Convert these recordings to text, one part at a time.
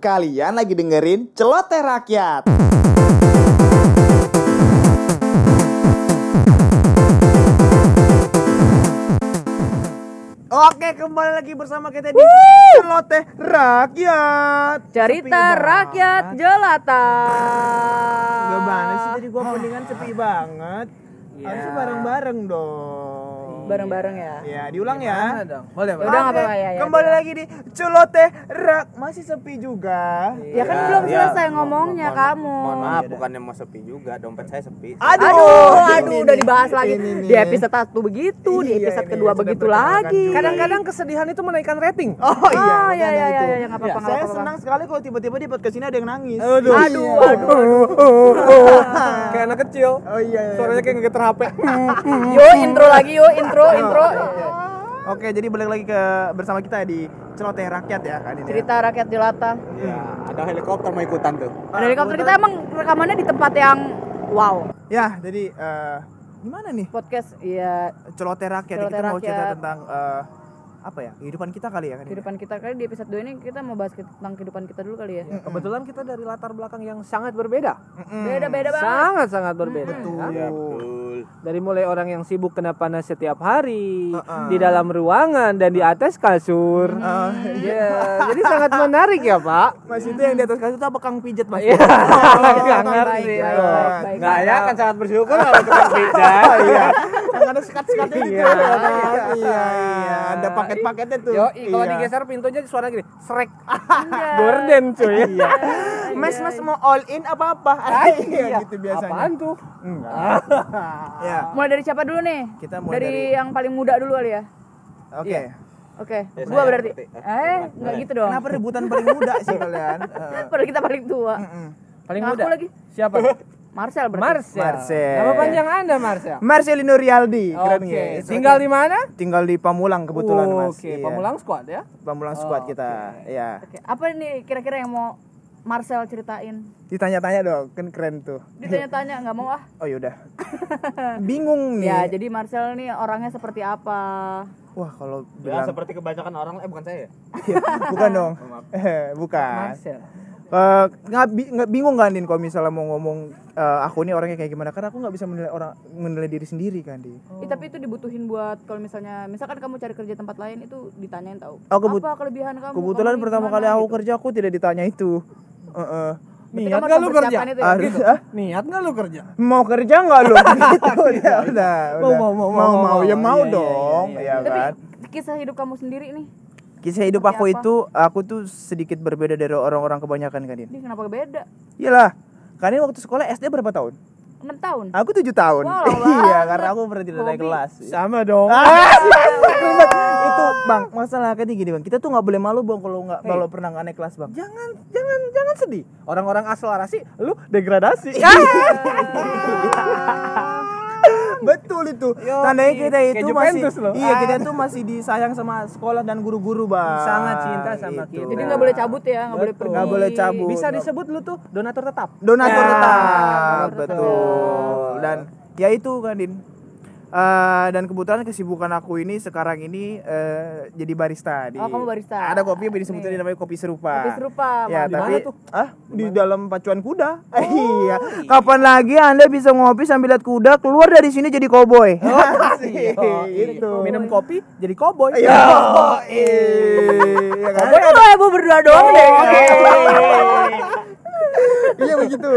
Kalian lagi dengerin Celoteh Rakyat. Oke, kembali lagi bersama kita di Celoteh Rakyat. Cerita Sepi rakyat banget. jelata. Gimana sih tadi gua mendingan sepi banget. Harusnya bareng-bareng dong. Bareng-bareng ya. Ya, diulang ya. Boleh, Ya udah apa-apa ya. ya. Kembali lagi di Celoteh Rak. Masih sepi juga. Ya kan Iya, belum iya. selesai ngomongnya Mohon- kamu. Mohon maaf, bukannya mau sepi juga, dompet saya sepi. Aduh, Aduh, udah dibahas ini lagi. Di episode 1 begitu, di Iya, episode ini kedua begitu lagi. Kadang-kadang kesedihan itu menaikkan rating. Oh iya, Oh iya iya iya iya apa-apa Saya senang sekali kalau tiba-tiba di podcast ini ada yang nangis. Aduh. Aduh, Iya. aduh. Kayak anak kecil. Oh iya. iya. Suaranya kayak ngegeter HP. Yuk intro lagi yuk intro intro. Oke, jadi balik lagi ke bersama kita di Celoteh Rakyat ya kan ini. ya. Cerita rakyat jelata. Iya, ada helikopter mau ikutan tuh. Ada helikopter kita emang rekamannya di tempat yang wow. Ya, jadi eh, gimana nih? Podcast iya Celoteh Rakyat Celoteh kita mau cerita Rakyat. tentang eh, apa ya? Kehidupan kita kali ya kan. ini? kehidupan kita kali di episode 2 ini kita mau bahas tentang kehidupan kita dulu kali ya. Kebetulan kita dari latar belakang yang sangat berbeda. Mm-mm. Beda-beda banget. Sangat-sangat berbeda. Betul. Hah? Iya, Dari mulai orang yang sibuk kena panas setiap hari, Uh-uh. di dalam ruangan dan di atas kasur. Eh, Iya, jadi sangat menarik ya, Pak. Mas itu yang di atas kasur itu apa Kang Pijet Mas? Iya, Oh, nggak ngerti. Nggak ya, kan sangat bersyukur kalau tukang pijat. Oh iya. Yang ada sekat-sekatnya gitu. Iya. Iya, iya, iya. Ada paket-paketnya tuh. Yo, kalau Iya. digeser pintunya suara gini, srek. Iya. Gorden cuy. Iya. Mas Mas mau all in apa apa? Iya gitu biasanya. Apaan tuh? Enggak. Ya. Mulai dari siapa dulu nih? Kita mulai dari, dari- yang paling muda dulu kali ya. Oke. Oke, Ya, gua saya berarti. berarti. Eh, enggak gitu dong. Kenapa rebutan paling muda sih kalian? Eh, Padahal kita paling tua. mm-mm. Paling Ngaku muda. lagi. Siapa? Marcel berarti. Marcel. Marcel. Nama panjang Anda Marcel? Marcelino Rialdi, keren Oke. nggak? Tinggal di mana? tinggal di Pamulang kebetulan Mas. Oke, Iya. Pamulang Squad ya. Pamulang squad kita. Ya. Oke, apa nih kira-kira yang mau Marcel ceritain? Ditanya-tanya dong, kan keren tuh. Ditanya-tanya nggak mau ah. Oh yaudah. Bingung nih. Ya, jadi Marcel nih orangnya seperti apa? Wah, kalau Ya, bilang seperti kebanyakan orang eh bukan saya ya. bukan dong. Eh, bukan. Marcel. Eh, nggak bi- nggak bingung kan Din kalau misalnya mau ngomong eh, aku ini orangnya kayak gimana karena aku nggak bisa menilai orang menilai diri sendiri kan Din. Ih, tapi itu dibutuhin buat kalau misalnya misalkan kamu cari kerja tempat lain itu ditanyain tahu. Oh, kebut- apa kelebihan kamu? Kebetulan Kamu pertama gimana kali aku gitu. kerja aku tidak ditanya itu. Heeh. Berarti Niat nggak lu kerja? itu ya? Harus ah? Niat nggak lu kerja? mau kerja nggak lu? gitu udah, udah, Mau, mau, mau, mau, mau, mau, ya mau. mau Iya, iya, dong, iya, ya Tapi kan. kisah hidup kamu sendiri nih, Kisah hidup aku apa? itu, aku tuh sedikit berbeda dari orang-orang kebanyakan kan ini kenapa beda? Iyalah, kan ini waktu sekolah SD berapa tahun? 6 tahun. Aku tujuh tahun. Wow, iya, karena aku pernah tidak naik kelas. Sama dong. Ah, itu bang masalah kan gini bang kita tuh nggak boleh malu bang kalau nggak kalau pernah nggak naik kelas bang Jangan jangan jangan sedih. Orang-orang akselerasi, lu degradasi. betul itu Yo, tandanya i- kita kayak itu masih loh. iya Ah. kita tuh masih disayang sama sekolah dan guru-guru bang Sangat cinta sama kita. Jadi nggak boleh cabut ya, nggak boleh pergi. Nggak boleh cabut. Bisa disebut lu tuh donatur tetap. donatur Ya, tetap betul. betul dan ya itu kan din Eh, dan kebetulan kesibukan aku ini sekarang ini eh, jadi barista di Oh, kamu barista. ada kopi disebutnya namanya kopi serupa Kopi serupa. Ya, Di tapi tuh? ah di dalam pacuan kuda. iya. Kapan lagi Anda bisa ngopi sambil lihat kuda keluar dari sini jadi koboi? Asik, gitu. Minum kopi jadi koboi. Iya. Iya lo ibu berdua doang deh? Iya begitu.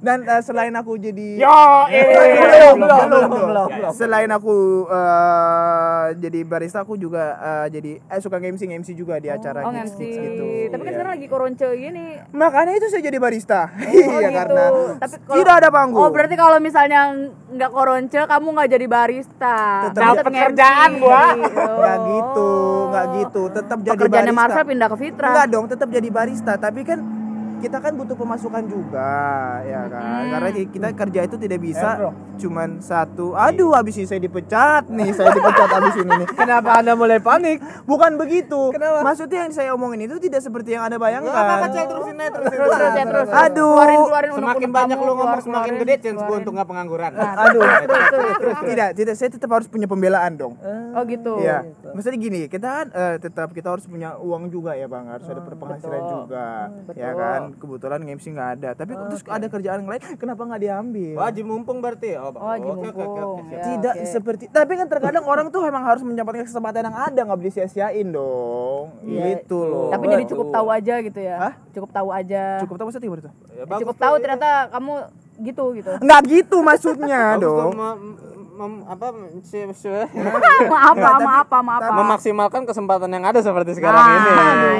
Dan eh, selain aku jadi Yo, eh, belum, belum, belum, belum, belum, belum, belum. Selain aku eh, jadi barista, aku juga eh, jadi eh suka MC MC juga di acara Oh, gigs, MC. gigs gitu. Tapi kan Iya. sekarang lagi koronce gini. Makanya itu saya jadi barista. Oh, iya gitu. karena Tapi kalau- tidak ada panggung. Oh, berarti kalau misalnya nggak koronce, kamu nggak jadi barista. Tetap Tetap dapet nge-MC. kerjaan gua. nggak Oh. gitu, nggak gitu. Tetap jadi Pekerjaannya barista. Marcel pindah ke Fitra. Enggak dong, tetap jadi barista. Tapi kan kita kan butuh pemasukan juga, ya kan? Hmm. Karena kita kerja itu tidak bisa cuman satu aduh habis ini saya dipecat nih saya dipecat habis ini nih Kenapa Anda mulai panik? bukan begitu Kenapa? maksudnya yang saya omongin itu tidak seperti yang anda bayangkan apa-apa, Cel, terusin aja, terusin terus terus ya terus Aduh. keluarin keluarin Semakin banyak kamu, lu ngomong semakin keluarin, gede chance gue untuk nggak pengangguran. Nah, aduh terus terus terus tidak tidak saya tetap harus punya pembelaan dong oh gitu Iya, maksudnya gini, kita kan eh, tetap kita harus punya uang juga ya bang, harus ada penghasilan betul. juga, betul. ya kan. Kebetulan MC nggak ada, tapi terus ada kerjaan lain, kenapa nggak diambil? Wajib mumpung berarti. Oh, Oh, oke, mumpung. oke, siap. Ya, Tidak oke. seperti, tapi kan terkadang orang tuh memang harus menyempatkan kesempatan yang ada, nggak boleh sia-siain dong. Iya. Gitu loh. tapi jadi cukup tahu aja gitu ya Hah? cukup tahu aja cukup tahu maksudnya gimana tuh? Ya, Ya, cukup tahu iya. ternyata kamu gitu gitu Nggak gitu maksudnya dong. Mem- apa si- si- maaf maaf maaf maaf memaksimalkan kesempatan yang ada seperti sekarang Ah, ini.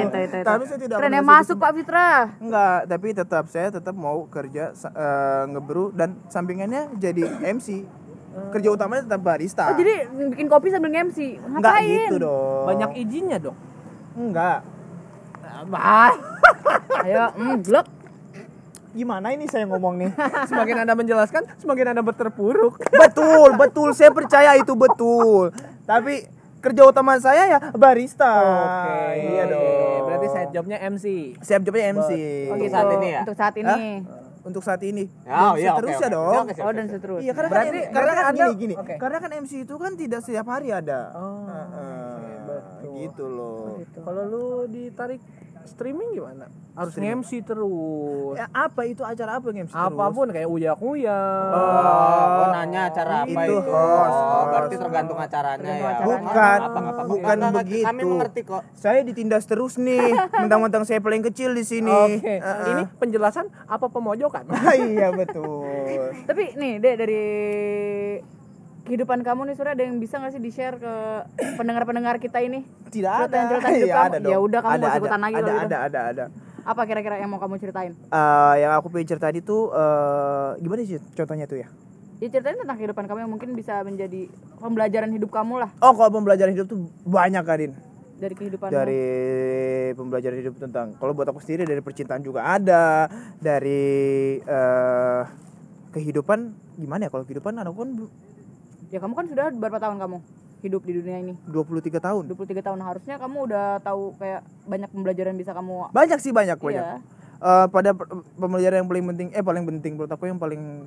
itu, itu, itu. Tapi saya tidak ya merasa masuk Pak Fitra Enggak, tapi tetap saya tetap mau kerja eh, ngebrew dan sampingannya jadi MC. Kerja utamanya tetap barista. oh jadi bikin kopi sambil nge-MC Enggak gitu dong. Banyak izinnya dong. Enggak. Bah, ayo mm, blok Gimana ini saya ngomong nih? semakin Anda menjelaskan, semakin Anda berterpuruk. betul, betul. Saya percaya itu betul. Tapi kerja utama saya ya barista. Iya dong. Berarti side jobnya MC. Siap jobnya MC. oh, Untuk gitu. saat ini ya? untuk saat ini Hah? Untuk saat ini. Oh, Dan iya, oke, seterusnya oke. dong. Oke, siap, oh dan seterusnya Iya, karena Berarti- kan, karena kan gini gini. oke. Karena kan MC itu kan tidak setiap hari ada. Oh, Heeh. gitu loh. Kalau lu ditarik streaming gimana? Harus nge-MC terus. Ya, apa itu acara apa yang MC terus? Apa pun kayak uyak-uyak. Oh, gua nanya acara apa Itu itu? host, Oh, berarti host. tergantung acaranya Tergantung ya. acaranya. Bukan, Apa, nggak apa-apa. bukan Nggak, nggak, begitu. Kami mengerti kok. Saya ditindas terus nih. Mentang-mentang saya paling kecil di sini. Oke, Heeh. ini penjelasan apa pemojokan? iya betul. tapi nih dek dari kehidupan kamu nih Surya ada yang bisa nggak sih di share ke pendengar-pendengar kita ini Tidak ada. Celotehan-celotehan hidup Iya, kamu. ada Ya udah, kamu ada, ada, ikutan lagi ada, gitu. ada, ada, ada. apa kira-kira yang mau kamu ceritain Eh, yang aku pengen cerita itu eh gimana sih contohnya tuh ya? ya ceritain tentang kehidupan kamu yang mungkin bisa menjadi pembelajaran hidup kamu lah Oh, kalau pembelajaran hidup tuh banyak Kadin. dari kehidupan Dari pembelajaran hidup tentang kalau buat aku sendiri dari percintaan juga ada, dari eh kehidupan gimana ya kalau kehidupan aku kan ya kamu kan sudah berapa tahun kamu hidup di dunia ini 23 tahun. 23 tahun harusnya kamu udah tahu kayak banyak pembelajaran bisa kamu Banyak sih banyak banyak. Iya. Eh, pada per- pembelajaran yang paling penting eh paling penting menurut aku yang paling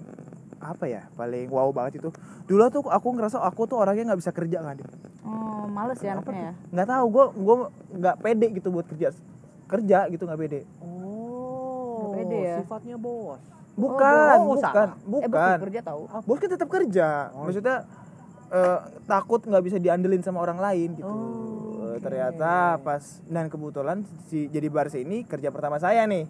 apa ya paling wow banget itu dulu tuh aku ngerasa aku tuh orangnya nggak bisa kerja kan oh males ya anaknya ya nggak tahu gue gue nggak pede gitu buat kerja kerja gitu nggak pede Oh, Nggak pede ya? sifatnya bos. Bukan bos, bukan salah. eh bos bukan. kerja tahu. Bos kan tetap kerja. Maksudnya eh, takut nggak bisa diandelin sama orang lain gitu. Eh, ternyata pas dan kebetulan si jadi barista ini kerja pertama saya nih.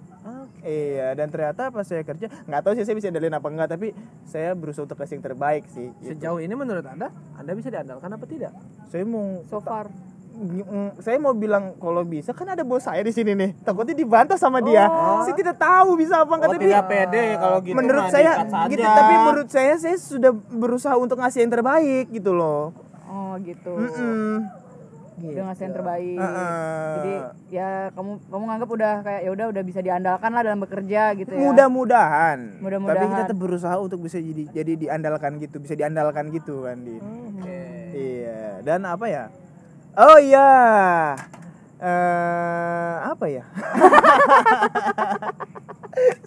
Iya dan ternyata pas saya kerja nggak tahu sih saya bisa diandelin apa enggak tapi saya berusaha untuk kasih yang terbaik sih gitu. Sejauh ini menurut Anda, Anda bisa diandalkan apa tidak? saya mau so far saya mau bilang kalau bisa kan ada bos saya di sini nih takutnya dibantah sama dia saya tidak tahu bisa apa enggak Oh, tapi tidak pede kalau gitu. menurut saya diikat saja. gitu tapi menurut saya saya sudah berusaha untuk ngasih yang terbaik gitu loh oh gitu Mm-mm. udah ngasih yang terbaik Heeh. jadi ya kamu kamu nganggap udah kayak ya udah udah bisa diandalkan lah dalam bekerja gitu ya mudah-mudahan Mudah-mudahan. tapi kita tetap berusaha untuk bisa jadi jadi diandalkan gitu bisa diandalkan gitu kan Din. iya dan apa ya oh iya eh apa ya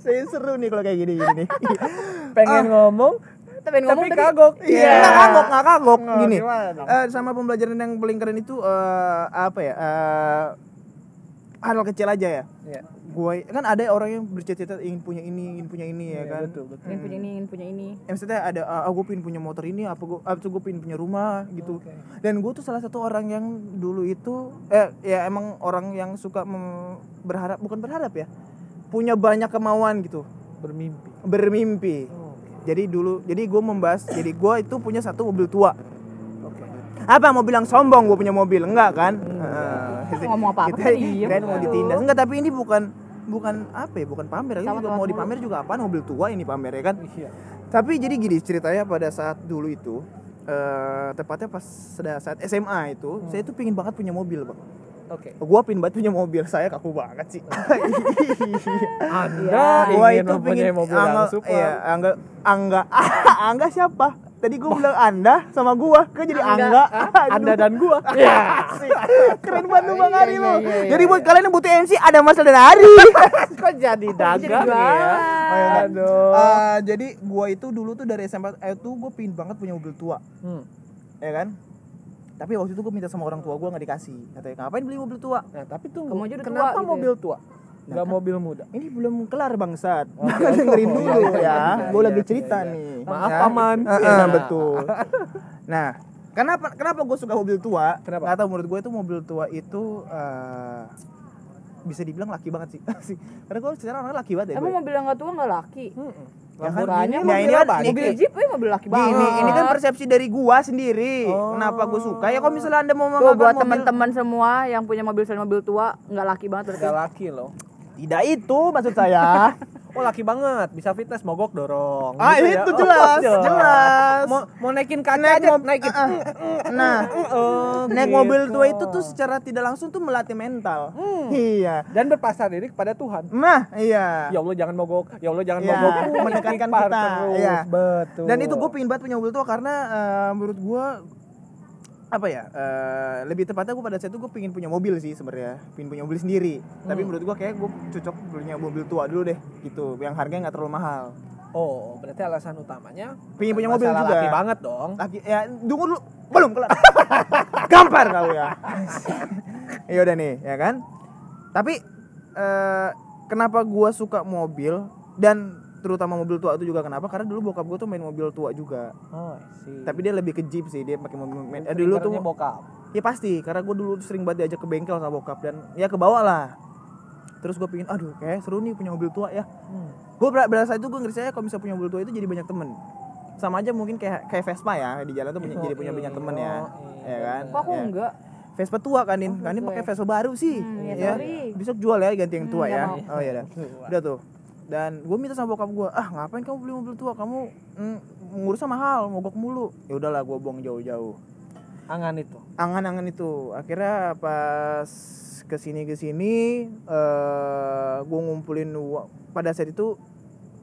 saya seru nih kalau kayak gini gini nih Pengen ngomong, tapi ngomong tapi kagok. Iya, nggak kagok, nggak kagok. Nggak, Gini, gimana eh, sama pembelajaran yang paling keren itu eh, apa ya? eh, hal kecil aja ya. Iya. Gue kan ada orang yang bercita-cita ingin punya ini, ingin punya ini ya kan. betul, betul. ingin punya ini ingin punya ini Ya, maksudnya ada, ah gue pengen punya motor ini, apa gue, apa gue pengen punya rumah gitu. Dan gue tuh salah satu orang yang dulu itu, eh ya emang orang yang suka mem- berharap, bukan berharap ya, punya banyak kemauan gitu, Bermimpi. bermimpi. Jadi dulu, jadi gue membahas, jadi gue itu punya satu mobil tua. Apa mau bilang sombong gue punya mobil? Enggak kan? Heeh. Ngomong apa-apa Kita tadi, diem. kirain mau ditindas. Enggak, tapi ini bukan bukan apa ya? Bukan pamer. Ini Sama juga mau dipamer juga apaan mobil tua ini pamer ya kan? Iya. Tapi jadi gini ceritanya pada saat dulu itu eh tepatnya pas saat SMA itu, saya tuh pingin banget punya mobil, Bang. Oke. Gua pin banget punya mobil saya kaku banget sih. Anda gua ingin itu pingin mobil angga, yang super. Iya, angga angga angga siapa? Tadi gua bilang Anda sama gua, kok jadi Angga? Anda dan gua. Ya. Keren banget lu Bang Iya, Ari lu. iya, iya, Jadi buat kalian yang butuh MC ada Mas dan Ari. Kok jadi dagang Jadi ya? Aduh. Eh, jadi gua itu dulu tuh dari SMP eh, tuh gua pingin banget punya mobil tua, Hmm. ya kan? Tapi waktu itu gua minta sama orang tua gua nggak dikasih. Katanya ngapain beli mobil tua? Nah, tapi tua Kenapa gitu ya? mobil Enggak mobil muda. Ini belum kelar bangsat. Dengerin dulu ya. Gua lagi cerita nih. Maaf, Ya. Paman. Eh, eh, Iya. betul. Nah, kenapa kenapa gue suka mobil tua? Kenapa? Nggak tahu menurut gue itu mobil tua itu eh, bisa dibilang laki banget sih. Karena gue secara orang laki banget ya. Emang gue. mobil yang nggak tua nggak laki? Hmm. Ya kan? Banyak ini mobil apa? ini- Mobil Jeep eh mobil laki banget. Gini, ini kan persepsi dari gua sendiri. Oh. Kenapa gue suka? Ya kalau misalnya anda mau Tuh buat teman-teman semua yang punya mobil selain mobil tua nggak laki banget berarti. Enggak laki loh. Tidak itu maksud saya. Oh laki banget, bisa fitness mogok dorong. ah Gitu ya. itu Oh, jelas, jelas. Mau mau naikin kaca Naik aja, naikin. Ah, Nah, Oh, naik gitu. mobil tua itu tuh secara tidak langsung tuh melatih mental. Iya. dan berpasrah diri kepada Tuhan. Nah, iya. Ya Allah jangan mogok, ya Allah jangan Iya, mogok. menekankan kita, terus. iya. Betul. Dan itu gue pingin banget punya mobil tua karena eh, menurut gue apa ya eh, lebih tepatnya gue pada saat itu gue pingin punya mobil sih sebenarnya. Pingin punya mobil sendiri. Tapi menurut gue kayak gue cocok punya mobil tua dulu deh gitu. Yang harganya nggak terlalu mahal. Oh, berarti alasan utamanya Pingin punya mobil juga. laki banget dong. lagi ya tunggu dulu. Belum kelar. Gampar kau ya. Ya udah nih ya kan? Tapi eh, kenapa gua suka mobil dan terutama mobil tua itu juga. Kenapa? Karena dulu bokap gua tuh main mobil tua juga. Oh, sih. tapi dia lebih ke jeep sih dia pakai mobil main. Eh, dulu tuh bokap. ya pasti. Karena gue dulu sering banget diajak ke bengkel sama bokap dan ya ke bawah lah. Terus gue pingin aduh kayak seru nih punya mobil tua ya. Hmm. gue berasa itu gue ngerasa kalau bisa punya mobil tua itu jadi banyak temen. Sama aja mungkin kayak kayak Vespa ya di jalan tuh punya- jadi punya banyak temen ya. Oh, ya kan? Kok aku Ya. enggak? Vespa tua kan Din kan Din tua pakai ya. Vespa baru sih. Hmm, ya, ya sorry. besok jual ya ganti yang tua Hmm, ya. ya oh iya dah udah tuh dan gue minta sama bokap gue ah ngapain kamu beli mobil tua? Kamu mm, ngurusnya mahal mogok mulu. Ya udahlah gue buang jauh-jauh. Angan itu. angan-angan itu. Akhirnya pas ke sini ke sini eh gue ngumpulin uang pada saat itu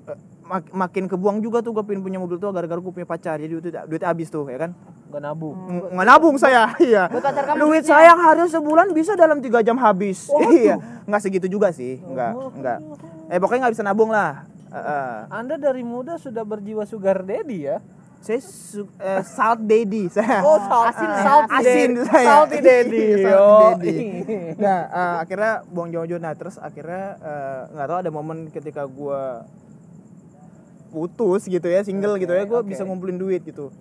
eh, mak- makin kebuang juga tuh gue pengen punya mobil tua gara-gara gue punya pacar. Jadi duit duit habis tuh ya kan? Gak nabung. Ng- nggak nabung saya iya. Duit saya harus sebulan bisa dalam tiga jam habis. Iya. Nggak segitu juga sih nggak nggak eh pokoknya nggak bisa nabung lah eh. Anda dari muda sudah berjiwa sugar daddy ya? saya su- eh, salt daddy saya Oh, salt- Asin, Ah, salty asin daddy. saya Salty daddy. Salty Yo. daddy. nah eh, akhirnya buang jauh-jauh nah terus akhirnya eh, nggak tahu ada momen ketika gua putus gitu ya single gitu ya gue oke. bisa ngumpulin duit gitu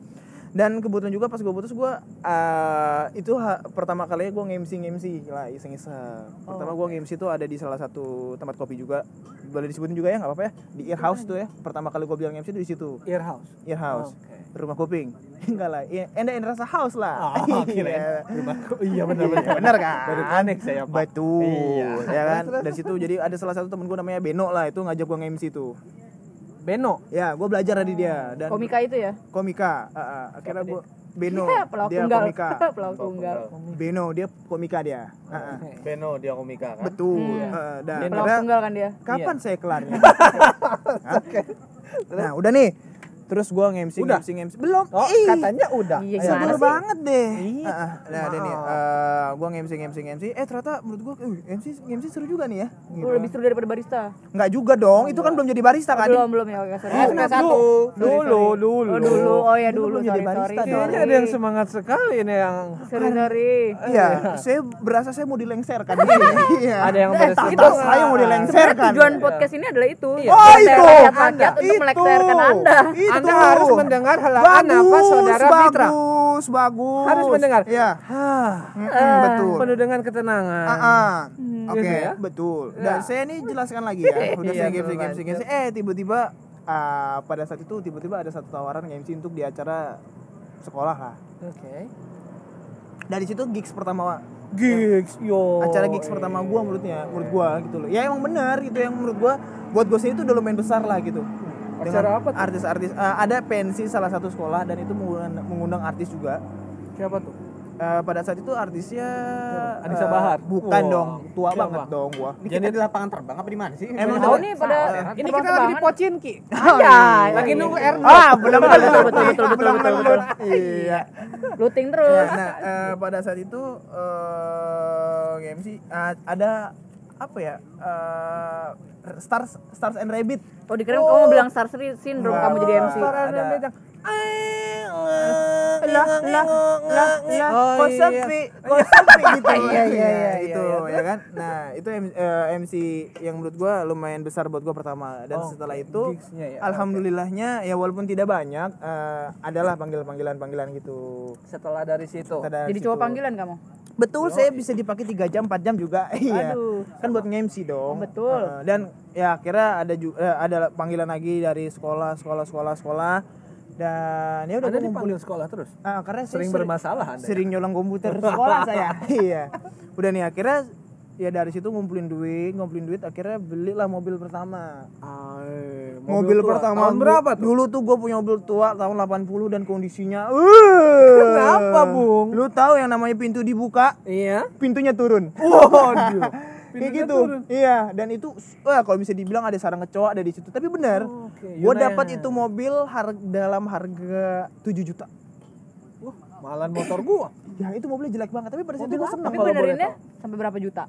dan kebetulan juga pas gue putus gue eh, itu ha- pertama kalinya gue nge-MC nge-MC lah iseng-iseng. Pertama gue nge-MC tuh ada di salah satu tempat kopi juga. Boleh disebutin juga ya nggak apa-apa ya? Di Ear House tuh ya. Pertama kali gue bilang MC tuh di situ. Earhouse. Ear House. Oke. rumah kuping. Enggak lah. Ya, enda enda rasa house lah. Oh, Iya. Iya benar benar. bener kan? Baru connect saya, Pak. betul Iya. ya kan? Dari situ jadi ada salah satu temen gue namanya Beno lah itu ngajak gue nge-MC tuh Beno. ya gue belajar dari dia dan Komika itu ya? komika Ah, ah. akhirnya gue Beno Iya, pelaku dia tunggal. komika pelaku tunggal. Beno dia komika dia Ah, ah. Beno dia komika kan. betul Hmm. Ah, dan Pelaku akhirnya, tunggal kan dia. kapan saya kelarnya nah udah nih terus gue nge-MC Udah? nge-MC nge-MC belum Oh, Ih. katanya udah. Iya, Sebel sih? banget deh. Iya. Ah. Nah, ada nih. eh, gua nge-MC nge-MC nge-MC. Eh ternyata menurut gua uh, MC nge-MC seru juga nih ya. Gitu. Lebih seru daripada barista. Nggak juga dong. Itu kan belum jadi barista Oh, kan. belum belum ya oke sorry. Eh, Sorry, satu. Dulu, dulu. Oh dulu, oh ya Dulu belum jadi barista. Kayaknya ada yang semangat sekali nih yang Sorry, sorry. Iya, saya berasa saya mau dilengserkan di sini. Iya. ada yang Eh, tak, Kita saya mau dilengserkan. Tujuan podcast ini adalah itu. Oh itu. untuk melekserkan Anda. Itu. Anda harus mendengar halaan apa saudara Fitra. Bagus, bagus. Harus mendengar. Iya. Hah, Mm-mm, betul. penuh dengan ketenangan. Ah, ah. Oke, Gitu ya? betul. Dan saya ini jelaskan lagi ya. Udah Iya, saya game game game Eh tiba-tiba ah, pada saat itu tiba-tiba ada satu tawaran MC untuk di acara sekolah lah. Oke. Dari situ gigs pertama Gigs, yo. acara gigs pertama gua menurutnya, menurut gua gitu loh. Ya emang benar gitu yang menurut gua buat gue sendiri itu udah lumayan besar lah gitu. Acara apa tuh? Artis-artis ah, ada pensi salah satu sekolah dan itu mengundang, mengundang artis juga. Siapa tuh? Eh, pada saat itu artisnya Anissa eh, Bahar. bukan Wow. dong tua Siapa? banget dong gua Ini kita di lapangan terbang apa di mana sih? Emang Tahu nih pada Ini kita lagi di Pocinki. Iya, Lagi nunggu air. ah benar benar betul betul betul betul betul betul. iya Looting Ya, terus. nah eh, pada saat itu eh MC ah, ada apa ya eh, stars stars and rabbit Oh dikira kamu mau bilang star syndrome kamu jadi MC. Star and Ada. Rabbit yang Lah lah lah lah. oh, kok iya, sepi kok sepi gitu Iya, iya, iya, itu iya, ya kan nah itu M- eh, MC yang menurut gua lumayan besar buat gua pertama dan Oh, setelah itu ya, alhamdulillahnya ya walaupun tidak banyak eh, adalah panggilan panggilan panggilan gitu Setelah dari situ. Ada Jadi situ. cowok panggilan kamu. Betul, saya bisa dipakai 3 jam, 4 jam juga. Iya. Kan buat nge-MC dong. Betul. Heeh, dan ya akhirnya ada ju- eh, ada panggilan lagi dari sekolah, sekolah, sekolah, sekolah. Dan ya udah Anda gua ngumpulin dipanggil sekolah terus. Ah, karena Sering bermasalah Anda. ya? Sering nyolong komputer sekolah saya. iya. Udah nih akhirnya ya dari situ ngumpulin duit, ngumpulin duit akhirnya belilah mobil pertama. Ay, Mobil, tua. pertama Tahun berapa tuh? Dulu tuh gue punya mobil tua tahun 80 dan kondisinya uh, Kenapa, Bung? Lu tahu yang namanya pintu dibuka, Iya. pintunya turun. Waduh. Kayak gitu. turun. Iya, dan itu wah kalau bisa dibilang ada sarang kecoa ada di situ. Tapi benar. Oh, oke. gue dapat itu mobil harga dalam harga 7 juta. Wah, malah motor gua. Ya itu mobilnya jelek banget, tapi pada saat itu gue seneng Tapi boleh benerinnya sampai berapa juta?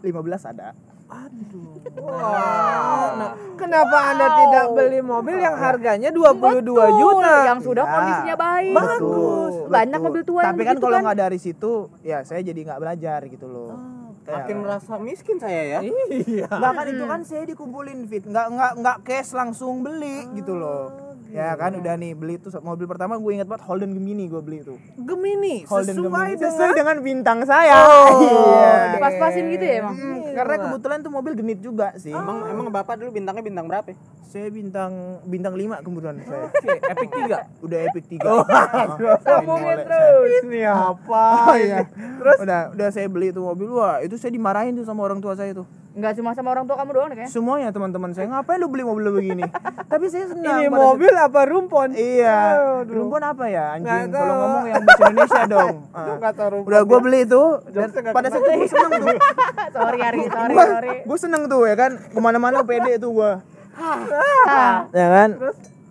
15 ada. Aduh. Nah, kenapa Anda tidak beli mobil yang harganya 22 Betul, juta? Yang sudah Ya. kondisinya baik. Bagus. Banyak betul. mobil tua yang Tapi kan kalau kan. nggak dari situ, ya saya jadi nggak belajar gitu loh. Kayak- Makin merasa miskin saya ya. Iya. Nggak kan itu kan saya dikumpulin fit, nggak nggak nggak cash langsung beli gitu loh. Ya kan udah nih beli tuh mobil pertama gue ingat banget Holden Gemini gue beli tuh. Gemini Holden sesuai Gemini dengan sesuai dengan bintang saya. Oh, iya. Pas-pasin gitu ya emang. Hmm, karena kebetulan tuh mobil genit juga sih. Emang emang bapak dulu bintangnya bintang berapa? ya? Saya bintang bintang 5 kemudian saya. Oke, Epic 3. Udah epic 3. Sambungin terus. Ini apa? Oh iya. Terus udah udah saya beli itu mobil wah, itu saya dimarahin tuh sama orang tua saya tuh. Enggak cuma sama orang tua kamu doang kayaknya. Semuanya teman-teman saya ngapain lu beli mobil begini? Tapi saya senang. Ini mobil apa rumpon? Iya. Aduh. Rumpun apa ya anjing? Kalau ngomong yang bahasa Indonesia dong. Ah. tahu Udah gue beli itu dan pada saat itu gue seneng tuh. sorry Ari, sorry, Gua, sorry. gue seneng tuh ya kan ke mana-mana pede tuh gue. Ah, Ya kan?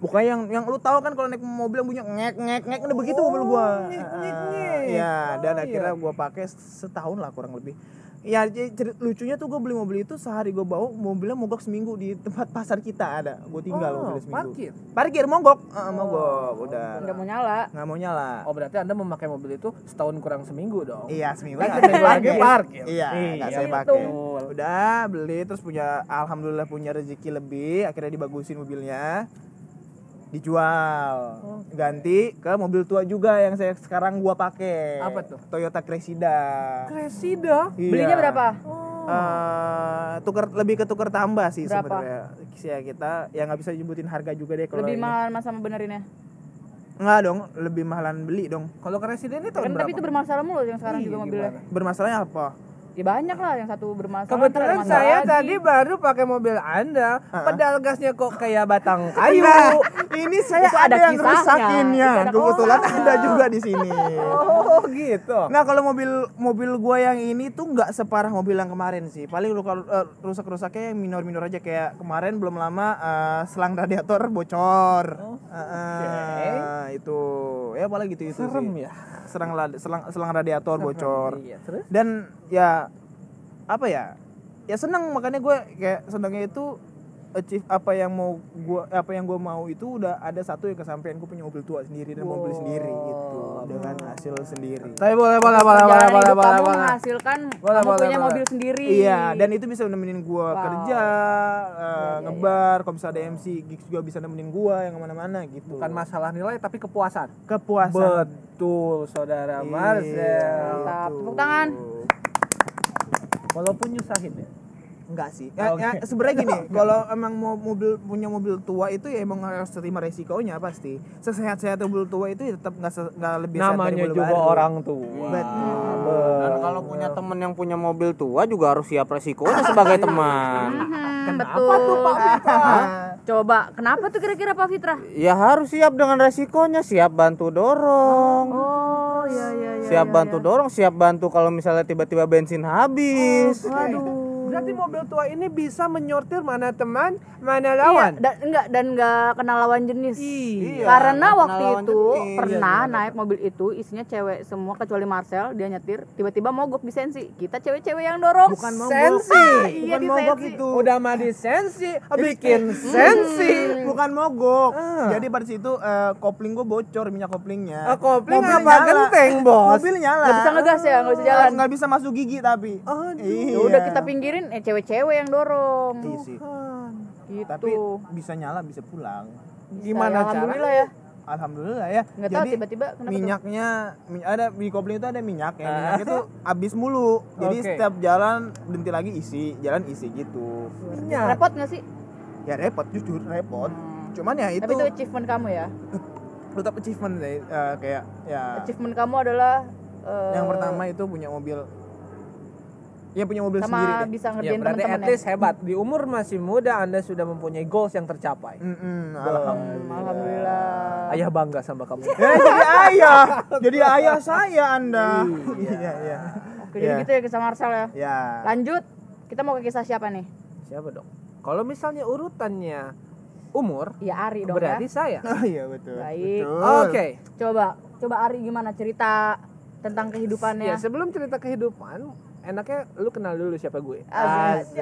Bukannya yang yang lu tahu kan kalau naik mobil yang bunyi ngek ngek ngek udah begitu mobil gua. ngek, ngek, Ah, ngek. Iya, dan Oh, akhirnya gua pakai setahun lah kurang lebih. Ya lucunya tuh gue beli mobil itu sehari gue bawa mobilnya mogok seminggu di tempat pasar kita ada. Gue tinggal Oh, mobilnya seminggu. parkir. Parkir mogok, Ah, mogok udah. enggak mau nyala. Nggak mau nyala. Oh, berarti Anda memakai mobil itu setahun kurang seminggu dong. Iya seminggu nggak saya lagi pakai. parkir. Iya, Iya, nggak saya gitu. pakai. Udah beli terus punya alhamdulillah punya rezeki lebih, akhirnya dibagusin mobilnya. Dijual. Ganti ke mobil tua juga yang saya sekarang gua pakai. Apa tuh? Toyota Cressida. Cressida. Iya. Belinya berapa? Eh, tuker lebih ke tuker tambah sih sebenarnya. Ya kita ya nggak bisa nyebutin harga juga deh kalau Lebih ini. mahal mas sama benerinnya. Nggak dong, lebih mahalan beli dong. Kalau Cressida ini tahun Kan berapa? tapi itu bermasalah mulu yang sekarang Iya, juga mobilnya. gimana? Bermasalahnya apa? Ya banyak lah yang satu bermasalah. Kebetulan saya lagi. tadi baru pakai mobil Anda, pedal gasnya kok kayak batang kayu. Nah, ini saya Itu ada, ada yang kisahnya. rusakinnya. Ada Kebetulan kisahnya. ada juga di sini. Oh, gitu. Nah kalau mobil mobil gua yang ini tuh nggak separah mobil yang kemarin sih. Paling lu kalau eh, rusak-rusaknya yang minor-minor aja kayak kemarin belum lama eh, selang radiator bocor. Eh, eh, Itu ya paling gitu itu Serem sih. ya. Selang la- selang selang radiator bocor. Iya, terus? Dan ya apa ya? Ya senang makanya gue kayak senangnya itu achieve apa yang mau gua apa yang gua mau itu udah ada satu yang kesampaian gue punya mobil tua sendiri dan mobil sendiri gitu dengan hasil sendiri. Tapi boleh, boleh, boleh, boleh, boleh, boleh, kamu boleh. menghasilkan Boleh, kamu boleh, punya boleh. mobil sendiri. Iya, dan itu bisa nemenin gua Wow. kerja, eh, ngebar, kalau misalnya ada MC, gigs juga bisa nemenin gua yang ke mana-mana gitu. Bukan masalah nilai tapi kepuasan. kepuasan. Betul, saudara Iya, Marcel. Mantap. gitu. Tepuk tangan. Walaupun nyusahin ya. Enggak sih. Ya, Oke. ya, sebenarnya gini, kalau emang mau mobil punya mobil tua itu ya emang harus terima resikonya pasti. Sesehat-sehat mobil tua itu ya tetap nggak se- nggak lebih sehat dari Namanya mobil juga baru. orang tua. Betul. Dan kalau punya temen yang punya mobil tua juga harus siap resikonya sebagai teman. Hmm, betul. Coba, kenapa tuh kira-kira Pak Fitra? Ya harus siap dengan resikonya, siap bantu dorong. Oh, iya iya iya. siap bantu dorong siap bantu kalau misalnya tiba-tiba bensin habis Waduh. Berarti mobil tua ini bisa menyortir mana teman, mana Iya, lawan. dan enggak dan enggak kenal lawan jenis. Iya. Karena waktu itu jenis. pernah naik mobil itu isinya cewek semua kecuali Marcel, dia nyetir, tiba-tiba mogok di sensi. Kita cewek-cewek yang dorong. Bukan mogok. Sensi. iya Bukan mogok sensi. itu. Udah mah di sensi, bikin sensi. Bukan mogok. Ah. Jadi pada situ eh, kopling gue bocor minyak koplingnya. Ah, kopling Mobil apa nyala. genteng, Bos? Mobil nyala. Nggak bisa ngegas ya, nggak bisa jalan. Nggak bisa masuk gigi tapi. Aduh. Iya. Ya udah kita pinggirin, eh cewek-cewek yang dorong. Iya sih. Gitu. Tapi bisa nyala bisa pulang. Gimana Ya, alhamdulillah ya. Alhamdulillah ya. Nggak tahu Jadi, tiba-tiba tuh? minyaknya mi- ada di kopling itu ada minyak ya. Minyak itu habis mulu. Jadi Oke. setiap jalan berhenti lagi isi, jalan isi gitu. Minyak. Repot nggak sih? Ya repot jujur repot. Hmm. Cuman ya itu Tapi itu achievement kamu ya. tetap achievement deh eh, kayak ya Achievement kamu adalah eh, yang pertama itu punya mobil ya punya mobil sama sendiri deh. bisa Ya ngerjain berarti at least hebat. Di umur masih muda Anda sudah mempunyai goals yang tercapai. Mm-mm, alhamdulillah. Alhamdulillah. Ayah bangga sama kamu. Ya, jadi ayah, jadi ayah saya anda. Iya iya. Oke, jadi Ya. gitu ya kisah Marcel ya. Ya. Lanjut, kita mau ke kisah siapa nih? Siapa dong? Kalau misalnya urutannya umur, Ya Ari dong berarti ya. saya. Oh iya betul. Baik. Betul. Oke. Coba, coba Ari gimana cerita tentang kehidupannya? Ya, sebelum cerita kehidupan, enaknya lu kenal dulu siapa gue. Asik.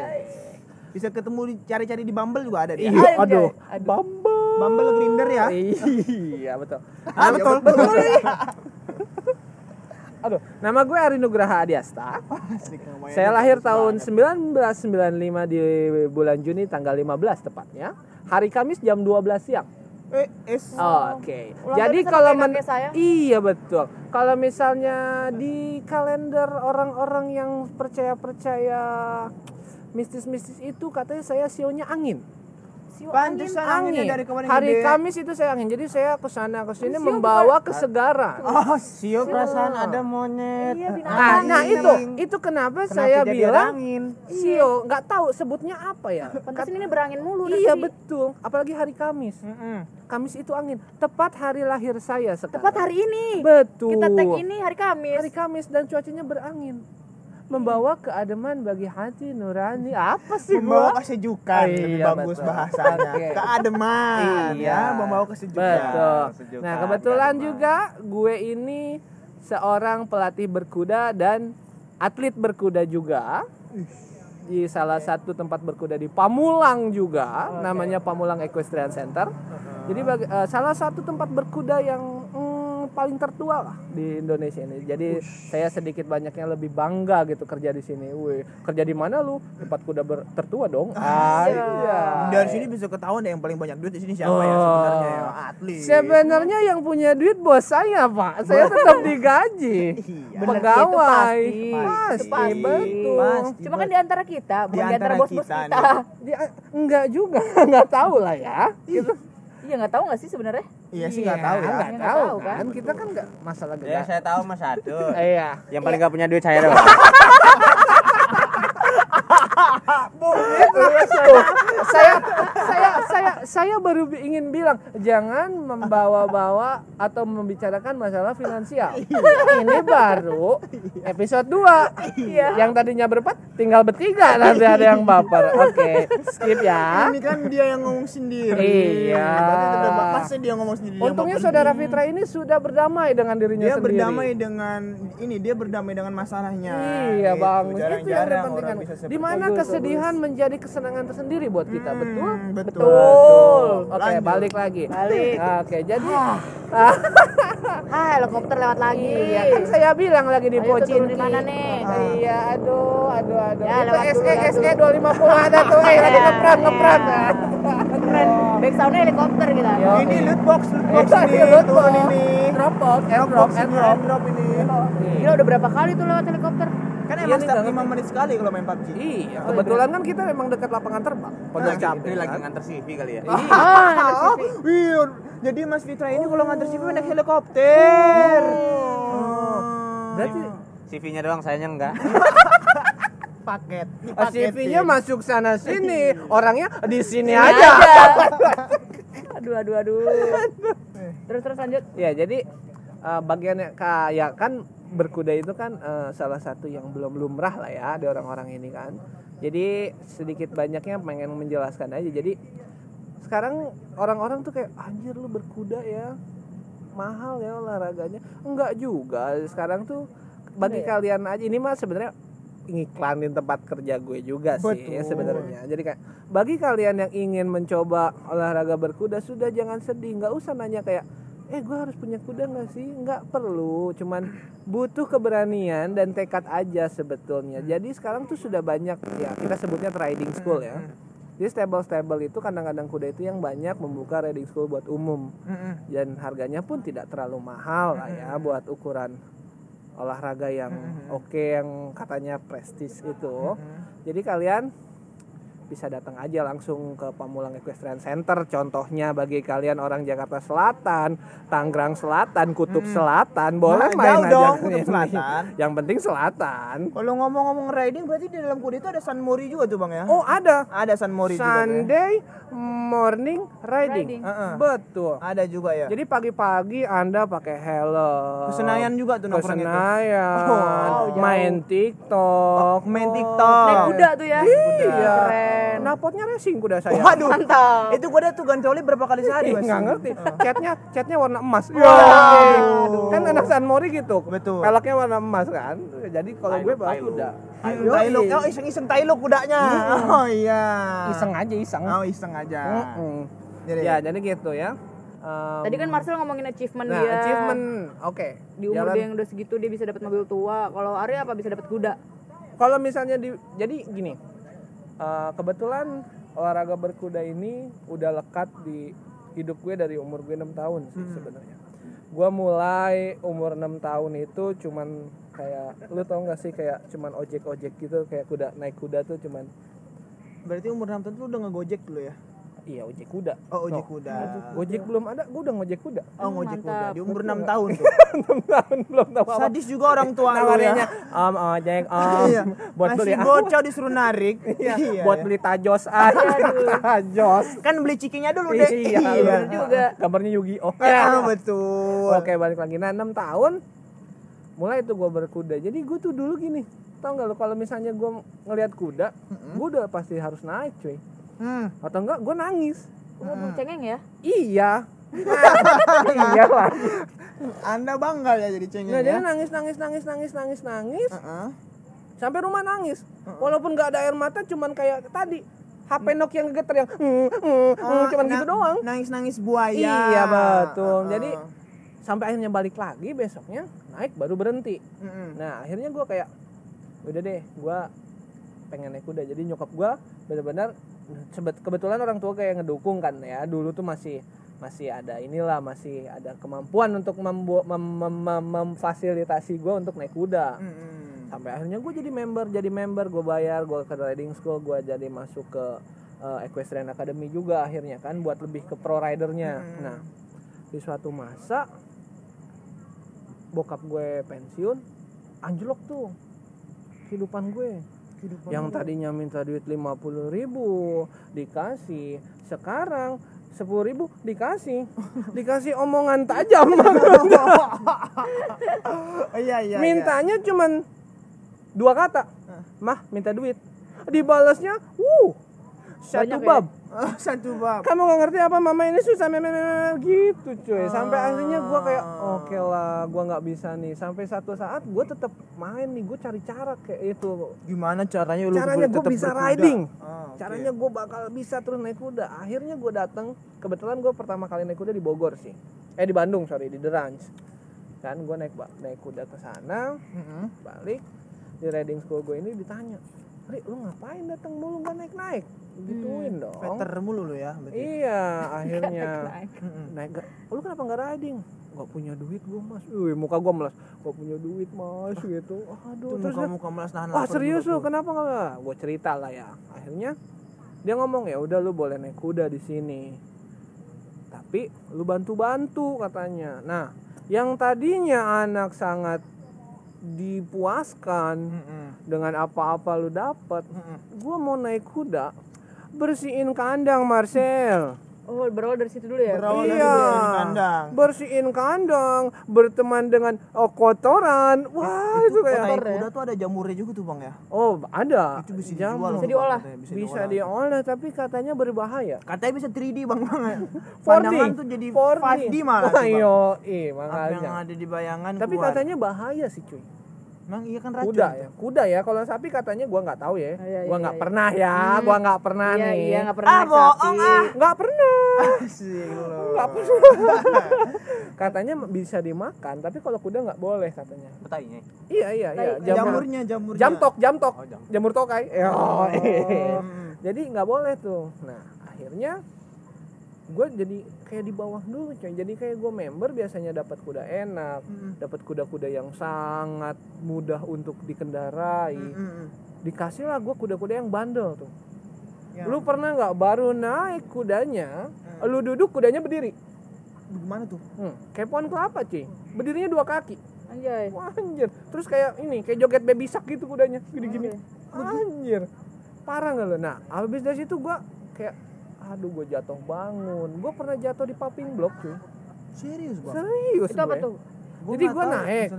Bisa ketemu cari-cari di Bumble juga ada dia. Iya, aduh. Aduh. Bumble. Bumble Grinder ya. Iya, betul. Ah, betul. betul. Aduh, nama gue Ari Nugraha Adiasta. Saya lahir tahun 1995 di bulan Juni tanggal 15 tepatnya. Hari Kamis jam 12 siang. Eh, es. Oke. Ulang Jadi kalau men- saya. Iya betul. Kalau misalnya di kalender orang-orang yang percaya-percaya mistis-mistis itu katanya saya sionya angin. Siu Pantesan anginnya Angin. dari kemarin Hari gede. Kamis itu saya angin. Jadi saya ke sana ke sini membawa kesegaran. Oh, Sio perasaan ada monyet Iya, binatang. Nah, nah angin. itu itu kenapa, Kenapa saya bilang angin Sio nggak tahu sebutnya apa ya. Pantesan ini berangin mulu Iya betul, apalagi hari Kamis. Mm-mm. Kamis itu angin. Tepat hari lahir saya sekarang. Tepat hari ini. Betul. Kita tag ini hari Kamis. hari Kamis dan cuacanya berangin. Membawa keademan bagi hati nurani. Apa sih Membawa gua? kesejukan Iya, lebih bagus betul. bahasanya. Oke. Keademan Iya. ya, membawa kesejukan. Betul. Kesejukan, Nah, kebetulan keademan. juga gue ini seorang pelatih berkuda dan atlet berkuda juga. Di salah satu tempat berkuda di Pamulang juga, namanya Pamulang Equestrian Center. Jadi bagi- eh, salah satu tempat berkuda yang paling tertua lah di Indonesia ini. Jadi saya sedikit banyaknya lebih bangga gitu kerja di sini. Wih, kerja di mana lu? Tempat kuda ber- tertua dong. Ah, iya. Dari sini bisa ketahuan deh yang paling banyak duit di sini siapa ya Oh. sebenarnya ya, atlet. Sebenarnya yang punya duit bos saya pak, saya tetap digaji. Iya. Pegawai, Itu pasti. pasti, Itu pasti. betul. Pasti. Cuma kan di antara kita, bukan di antara antara bos-bos kita kita. Dia enggak juga, enggak tahu lah ya. Gitu. Iya nggak tahu nggak sih sebenarnya? Iya sih nggak tahu ya. Nggak Nggak tahu tahu, kan. kan. Kita kan enggak masalah ya gede. saya tahu mas satu Iya. yang paling gak punya duit saya doang saya saya saya saya baru ingin bilang jangan membawa-bawa atau membicarakan masalah finansial. Ini baru episode 2. Yang tadinya berempat tinggal bertiga nanti ada yang baper. Oke, skip ya. Ini kan dia yang ngomong sendiri. Iya. Pasti dia ngomong sendiri. Untungnya saudara Fitra ini sudah berdamai dengan dirinya dia sendiri. berdamai dengan ini dia berdamai dengan masalahnya. Iya Gitu. bang, itu yang penting kan. Di mana itu. kesedihan menjadi kesenangan tersendiri buat kita, Hmm, betul? betul. Betul. Oke, Lanjut. balik lagi. Balik. Oke, jadi Ah, helikopter lewat lagi. Iya kan saya bilang lagi di Pocin. di mana nih? Iya, aduh, aduh, aduh. Ya, Itu SE SE dulu. 250 ada tuh, eh lagi Iya, ngepran iya. ngepran. Keren. Back soundnya helikopter kita. Ini loot box, loot box Iya, ini, loot box. ini. Drop box, airdrop. drop ini. Gila udah berapa kali tuh lewat helikopter? Kan Iya emang setiap 5 menit sekali kalau main PUBG. Iya, kebetulan kan kita memang dekat lapangan terbang. Pondok Lagi- Cabe. lagi kan? nganter CV kali ya Ah, Wih, jadi Mas Fitra ini kalau nganter CV naik helikopter. Oh. Berarti CV-nya doang sayanya enggak paket. Oh, CV-nya masuk sana sini, Iya. orangnya di sini Ini aja. aduh, aduh, aduh. Terus terus lanjut. Ya, jadi eh, bagiannya kayak kan berkuda itu kan eh, salah satu yang belum lumrah lah ya di orang-orang ini kan. Jadi sedikit banyaknya pengen menjelaskan aja. Jadi sekarang orang-orang tuh kayak anjir lu berkuda ya. Mahal ya olahraganya. Enggak juga. Sekarang tuh bagi kalian aja ini mah sebenarnya ngiklanin tempat kerja gue juga sih Betul. sebenarnya. Jadi kayak bagi kalian yang ingin mencoba olahraga berkuda sudah jangan sedih. Nggak usah nanya kayak eh gue harus punya kuda nggak sih? Nggak perlu cuman butuh keberanian dan tekad aja sebetulnya. Jadi sekarang tuh sudah banyak ya kita sebutnya riding school ya. Jadi stable-stable itu kadang-kadang kuda itu yang banyak membuka riding school buat umum. Dan harganya pun tidak terlalu mahal lah ya buat ukuran olahraga yang oke yang katanya prestis itu. Jadi kalian bisa datang aja langsung ke Pamulang Equestrian Center contohnya bagi kalian orang Jakarta Selatan Tangerang Selatan Kutub Selatan boleh Nah, main aja dong, Kutub. Selatan. yang penting Selatan Kalau ngomong-ngomong riding berarti di dalam kuda itu ada San Mori juga tuh bang ya? oh ada Ada San Mori juga tuh ya? Sunday morning riding, Riding. Heeh. betul Ada juga ya. Jadi pagi-pagi Anda pakai helm. Ke Senayan juga tuh nongkrong itu. Oh, jauh. main TikTok. main TikTok. Naik kuda tuh ya. Iya. Keren. Knalpotnya racing kuda saya. Waduh. Mantap. Itu kuda tuh gancoli berapa kali sehari mas? Nggak ngerti. Catnya catnya warna emas. Waduh. Kan anak San Mori gitu. Betul. Peleknya warna emas kan. Jadi kalau gue bawa kuda. Hmm, Tailuk. Oh iseng-iseng tailuk kudanya. Oh iya. Iseng aja iseng. Oh iseng aja. Jadi- Ya jadi gitu ya. Um, Tadi kan Marcel ngomongin achievement nah, dia. achievement oke. Di umur Jalan- dia yang udah segitu dia bisa dapat mobil tua. Kalau Arya apa bisa dapat kuda? kalau misalnya di jadi gini eh, kebetulan olahraga berkuda ini udah lekat di hidup gue dari umur gue 6 tahun sih sebenarnya gue mulai umur 6 tahun itu cuman kayak lu tau gak sih kayak cuman ojek ojek gitu kayak kuda naik kuda tuh cuman Berarti umur 6 tahun lu udah ngegojek dulu ya? Iya ojek kuda Oh ojek No. kuda. ojek belum ada gue udah ngojek kuda Oh ngojek kuda di umur 6 tahun tuh. 6 tahun belum tahu apa Sadis juga orang tua lu ya. om ojek om Iya. buat beli Masih bocah disuruh narik. Iya, Iya. buat beli tajos aja tajos Kan beli cikinya dulu deh. Iya, juga. Gambarnya Yu-Gi-Oh. Ah, betul. Oke, balik lagi. Nah, 6 tahun mulai itu gue berkuda. Jadi gue tuh dulu gini, tau gak lo kalau misalnya gue ngelihat kuda, gue udah pasti harus naik, cuy. Hmm. Atau enggak, gue nangis. Waduh, cengeng ya. Iya. iya lah. Anda bangga ya jadi cengeng Nah, ya. jadi nangis, nangis, nangis, nangis, nangis, nangis. Heeh. Sampai rumah nangis. Walaupun gak ada air mata, cuman kayak tadi. HP Nokia yang geter yang mm, mm, mm, cuman na- gitu doang. Nangis-nangis buaya. Iya betul. Heeh. Jadi sampai akhirnya balik lagi besoknya naik baru berhenti. Mm-mm. Nah akhirnya gue kayak udah deh gue pengen naik kuda. Jadi nyokap gue benar-benar kebetulan orang tua kayak ngedukung kan ya. Dulu tuh masih masih ada inilah masih ada kemampuan untuk membu- mem- mem- mem- memfasilitasi gue untuk naik kuda Mm-mm. sampai akhirnya gue jadi member jadi member gue bayar gue ke riding school gue jadi masuk ke uh, equestrian academy juga akhirnya kan buat lebih ke pro ridernya Hmm. nah di suatu masa bokap gue pensiun anjlok tuh kehidupan gue Kehidupan yang tadinya minta duit 50.000 ribu dikasih sekarang 10.000 ribu dikasih dikasih omongan tajam iya iya. iya. mintanya cuman dua kata mah minta duit dibalasnya wuh satu Banyak ya? Oh, satu bab. kamu nggak ngerti apa mama ini susah meme gitu cuy sampai akhirnya gua kayak oke lah gua nggak bisa nih sampai satu saat gua tetap main nih gue cari cara kayak itu Gimana caranya lu caranya gue bisa berkuda? riding Ah, oke. caranya gue bakal bisa terus naik kuda akhirnya gue datang kebetulan gue pertama kali naik kuda di Bogor sih eh di Bandung sorry di The Ranch kan gue naik naik kuda ke sana Mm-mm. balik di riding school gue ini ditanya Ri lu ngapain datang mulu gak naik naik gituin dong Veter mulu lu ya berarti. iya akhirnya Naik. Mm-mm. naik gak lu kenapa nggak riding nggak punya duit gue mas Wih, muka gue melas gak punya duit mas gitu aduh Tuh terus dia, muka-muka melas nahan Wah serius lu kenapa nggak? Gue cerita lah ya. Akhirnya dia ngomong ya udah lu boleh naik kuda di sini. Tapi lu bantu-bantu katanya. Nah, yang tadinya anak sangat dipuaskan Mm-mm. dengan apa-apa lu dapat. Mm-mm. Gua mau naik kuda, bersihin kandang Marcel. Oh, berawal dari situ dulu ya. Berawal dari Iya. bersihin kandang. bersihin kandang berteman dengan oh, kotoran wah itu, kayak Tai kuda tuh ada jamurnya juga tuh bang ya. oh ada Itu bisa Jamur. dijual. Bisa diolah. Bang, katanya. bisa diolah tapi katanya berbahaya Katanya bisa 3D bang bang. 4D Pandangan tuh jadi 5D malah. tuh, Bang. ayo ih Apa yang makanya ada di bayangan tapi keluar. katanya bahaya sih cuy Emang iya kan racun. kuda ya kuda ya kalau sapi katanya gua nggak tahu ya Oh, iya, gua iya, nggak iya. pernah ya gua nggak pernah Iya, nih iya, nggak pernah Ah, bohong, ah. nggak pernah nggak pernah katanya bisa dimakan tapi kalau kuda nggak boleh katanya Petainya. iya iya iya jamur Jamurnya jamurnya. jam tok jam tok Oh, jam. jamur tokai oh, Hmm. jadi nggak boleh tuh nah akhirnya gue jadi kayak di bawah dulu coy. Jadi kayak gue member biasanya dapat kuda enak Mm-mm. dapat kuda-kuda yang sangat mudah untuk dikendarai. Mm-mm. dikasih lah gue kuda-kuda yang bandel tuh. Ya. lu pernah nggak baru naik kudanya lu duduk kudanya berdiri? Gimana tuh? hmm, kayak pohon kelapa cuy. Berdirinya dua kaki. Anjay. Wah, anjir. Terus kayak ini kayak joget baby shark gitu kudanya gini-gini. Anjir. Parah nggak lo nah habis dari situ gua kayak aduh gue jatuh bangun gue pernah jatuh di popping block cuy Serius bang? serius Itu apa gue. tuh? Jadi gua naik.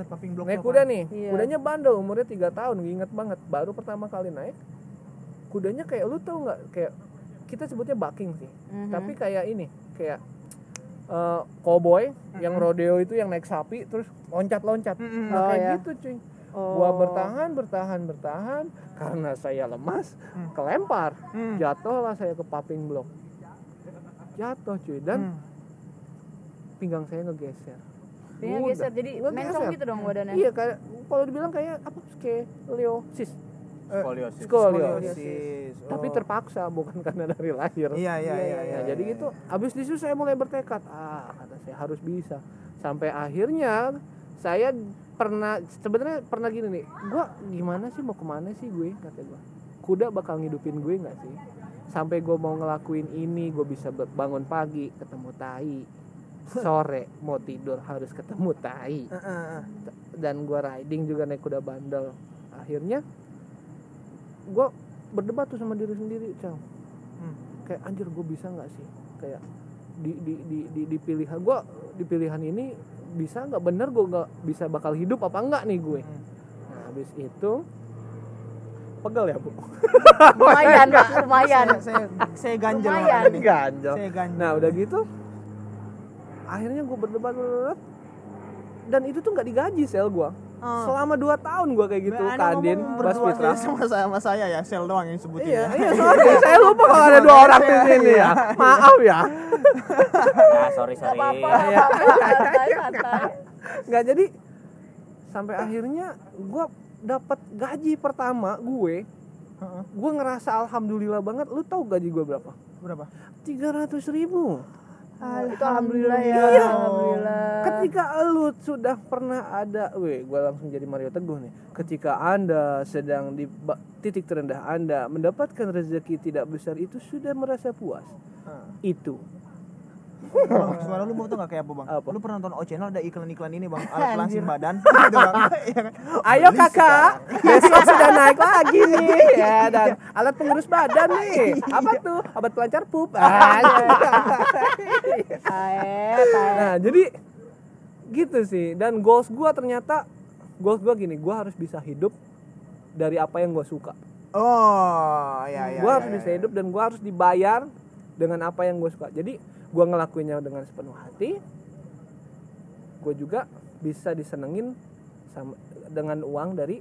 naik kuda nih Iya. kudanya bandel umurnya tiga tahun inget banget baru pertama kali naik kudanya kayak lu tau nggak kayak kita sebutnya bucking sih Mhm. tapi kayak ini kayak eh, cowboy yang rodeo itu yang naik sapi terus loncat-loncat Mm-mm. Nah, Oh, kayak ya. gitu cuy Oh. gua bertahan bertahan bertahan karena saya lemas kelempar Hmm. jatuhlah saya ke popping block jatuh cuy dan Hmm. pinggang saya ngegeser Udah. geser jadi Ngegeser. mencong gitu dong badannya. iya kayak kalau dibilang kayak apa kayak scoliosis Skoliosis. scoliosis Skoliosis. tapi Oh. terpaksa bukan karena dari lahir Iya iya iya. iya, Nah, jadi iya, gitu abis itu saya mulai bertekad ah kata saya harus bisa sampai akhirnya saya pernah sebenarnya pernah gini nih gua gimana sih mau ke mana sih gue kata gua kuda bakal ngidupin gue nggak sih sampai gue mau ngelakuin ini gue bisa bangun pagi ketemu tai. Sore mau tidur harus ketemu tai. Dan gua riding juga naik kuda bandel. Akhirnya gua berdebat tuh sama diri sendiri cang. Hmm. kayak anjir gue bisa nggak sih? Kayak di di di di, di pilihan gua di pilihan ini bisa nggak? Bener gue nggak bisa bakal hidup apa enggak nih gue? Hmm. nah habis itu pegel ya bu Lumayan, Pak, lumayan. Saya, saya, saya ganjel Lumayan. ganjel Saya ganjel. nah udah gitu akhirnya gue berdebat, berdebat dan itu tuh nggak digaji sel gua Oh. selama 2 tahun gua kayak gitu Anda kandin berdua Fitra sama saya sama saya ya, sel doang yang sebutin Iya, ya. iya sorry, saya lupa kalau ada dua orang di sini ya. Maaf ya. Ya, sorry sorry. apa-apa. Iya. Santai, santai. Nggak jadi sampai akhirnya gue dapat gaji pertama gue. Heeh. Gue ngerasa alhamdulillah banget. Lu tahu gaji gue berapa? Berapa? Tiga ratus ribu. Itu alhamdulillah ya. Iya. Alhamdulillah. Ketika lu sudah pernah ada, weh, gue langsung jadi Mario Teguh nih. Ketika anda sedang di titik terendah anda mendapatkan rezeki tidak besar itu sudah merasa puas. Heeh. Itu Bang, suara lu mau tau gak kayak apa bang? Apa? Lu pernah nonton O Channel ada iklan-iklan ini bang, alat pelangsing badan gitu bang. Iya kan? Ayo kakak, besok sudah naik lagi nih ya dan alat pengurus badan nih. Apa tuh? Obat pelancar pup. Ah, nah jadi gitu sih. Dan goals gua ternyata goals gua gini, gua harus bisa hidup dari apa yang gua suka. Oh, ya ya. gua ya, harus ya, bisa ya. hidup dan gua harus dibayar dengan apa yang gua suka. Jadi gua ngelakuinnya dengan sepenuh hati. Gua juga bisa disenengin sama dengan uang dari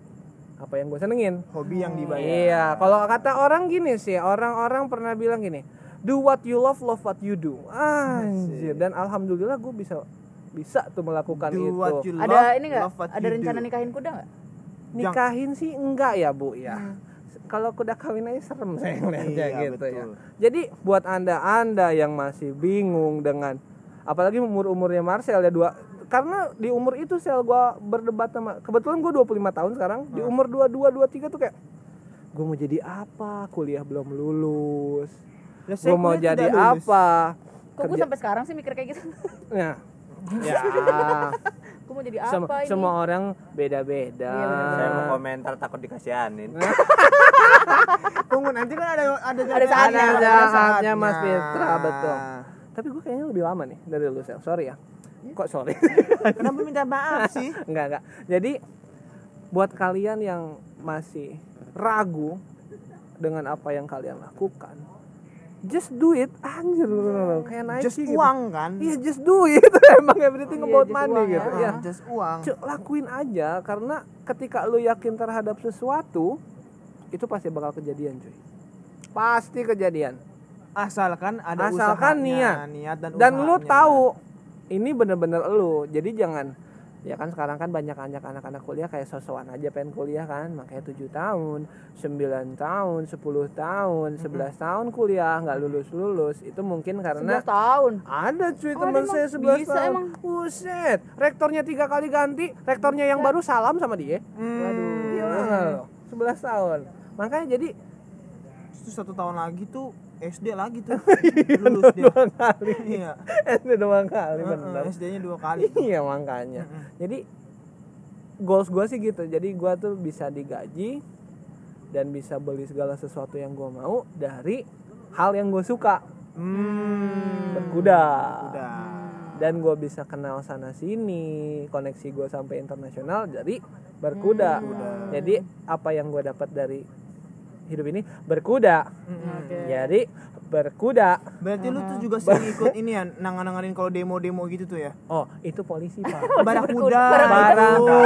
apa yang gue senengin. Hobi yang dibayar. Iya, kalau kata orang gini sih, orang-orang pernah bilang gini, do what you love, love what you do. Anjir, dan alhamdulillah gue bisa bisa tuh melakukan Do itu. what you love, Ada ini nggak? love what Ada you rencana do. nikahin kuda nggak? Nikahin sih enggak ya bu ya. Kalau kuda kawin aja serem saya ngeliatnya Iya, gitu ya. betul. Jadi buat anda anda yang masih bingung dengan apalagi umur umurnya Marcel ya dua karena di umur itu sel gua berdebat sama kebetulan gue 25 tahun sekarang di umur 22 23 tuh kayak gue mau jadi apa kuliah belum lulus saya gue mau jadi lulus. apa Kok gue sampai sekarang sih mikir kayak gitu? ya ya gue mau jadi Sem- apa ini? semua orang beda-beda. Iya. Saya mau komentar takut dikasihanin. Tunggu nanti kan ada ada Ada saatnya, ada ada saatnya. Mas Fitra betul. Tapi gue kayaknya lebih lama nih dari lu Sel. sorry ya. Kok sorry? Kenapa minta maaf sih? enggak enggak. Jadi buat kalian yang masih ragu dengan apa yang kalian lakukan just do it. Anjir kayak Nike Just gitu. uang kan? iya just do it. Emang everything Iya, about just money uang gitu. ya. Ah, Just uang. Cuk, lakuin aja karena ketika lu yakin terhadap sesuatu itu pasti bakal kejadian cuy. Pasti kejadian. Asalkan ada Asalkan usahanya, niat. niat dan, dan lu tahu ini bener-bener lu. Jadi jangan ya kan sekarang kan banyak anak anak-anak kuliah kayak sosokan aja pengen kuliah kan makanya tujuh tahun 9 tahun 10 tahun 11 tahun kuliah nggak lulus lulus itu mungkin karena 11 tahun? Ada cuy Oh, teman saya 11 bisa tahun. emang? buset rektornya tiga kali ganti rektornya yang baru salam sama dia. Waduh. Gila. Lo? 11 tahun. Makanya jadi satu tahun lagi tuh SD lagi tuh lulus dia. dua kali Iya. SD doang kali bener SD-nya dua kali. iya makanya jadi goals gue sih gitu jadi gue tuh bisa digaji dan bisa beli segala sesuatu yang gue mau dari hal yang gue suka Hmm. berkuda Udah. dan gue bisa kenal sana sini koneksi gue sampai internasional dari berkuda jadi apa yang gue dapat dari hidup ini berkuda. Oke. jadi berkuda. Berarti lu tuh juga sering ikut ini ya, nangan-nanganin kalau demo-demo gitu tuh ya? oh itu polisi pak. Barakuda. Barakuda.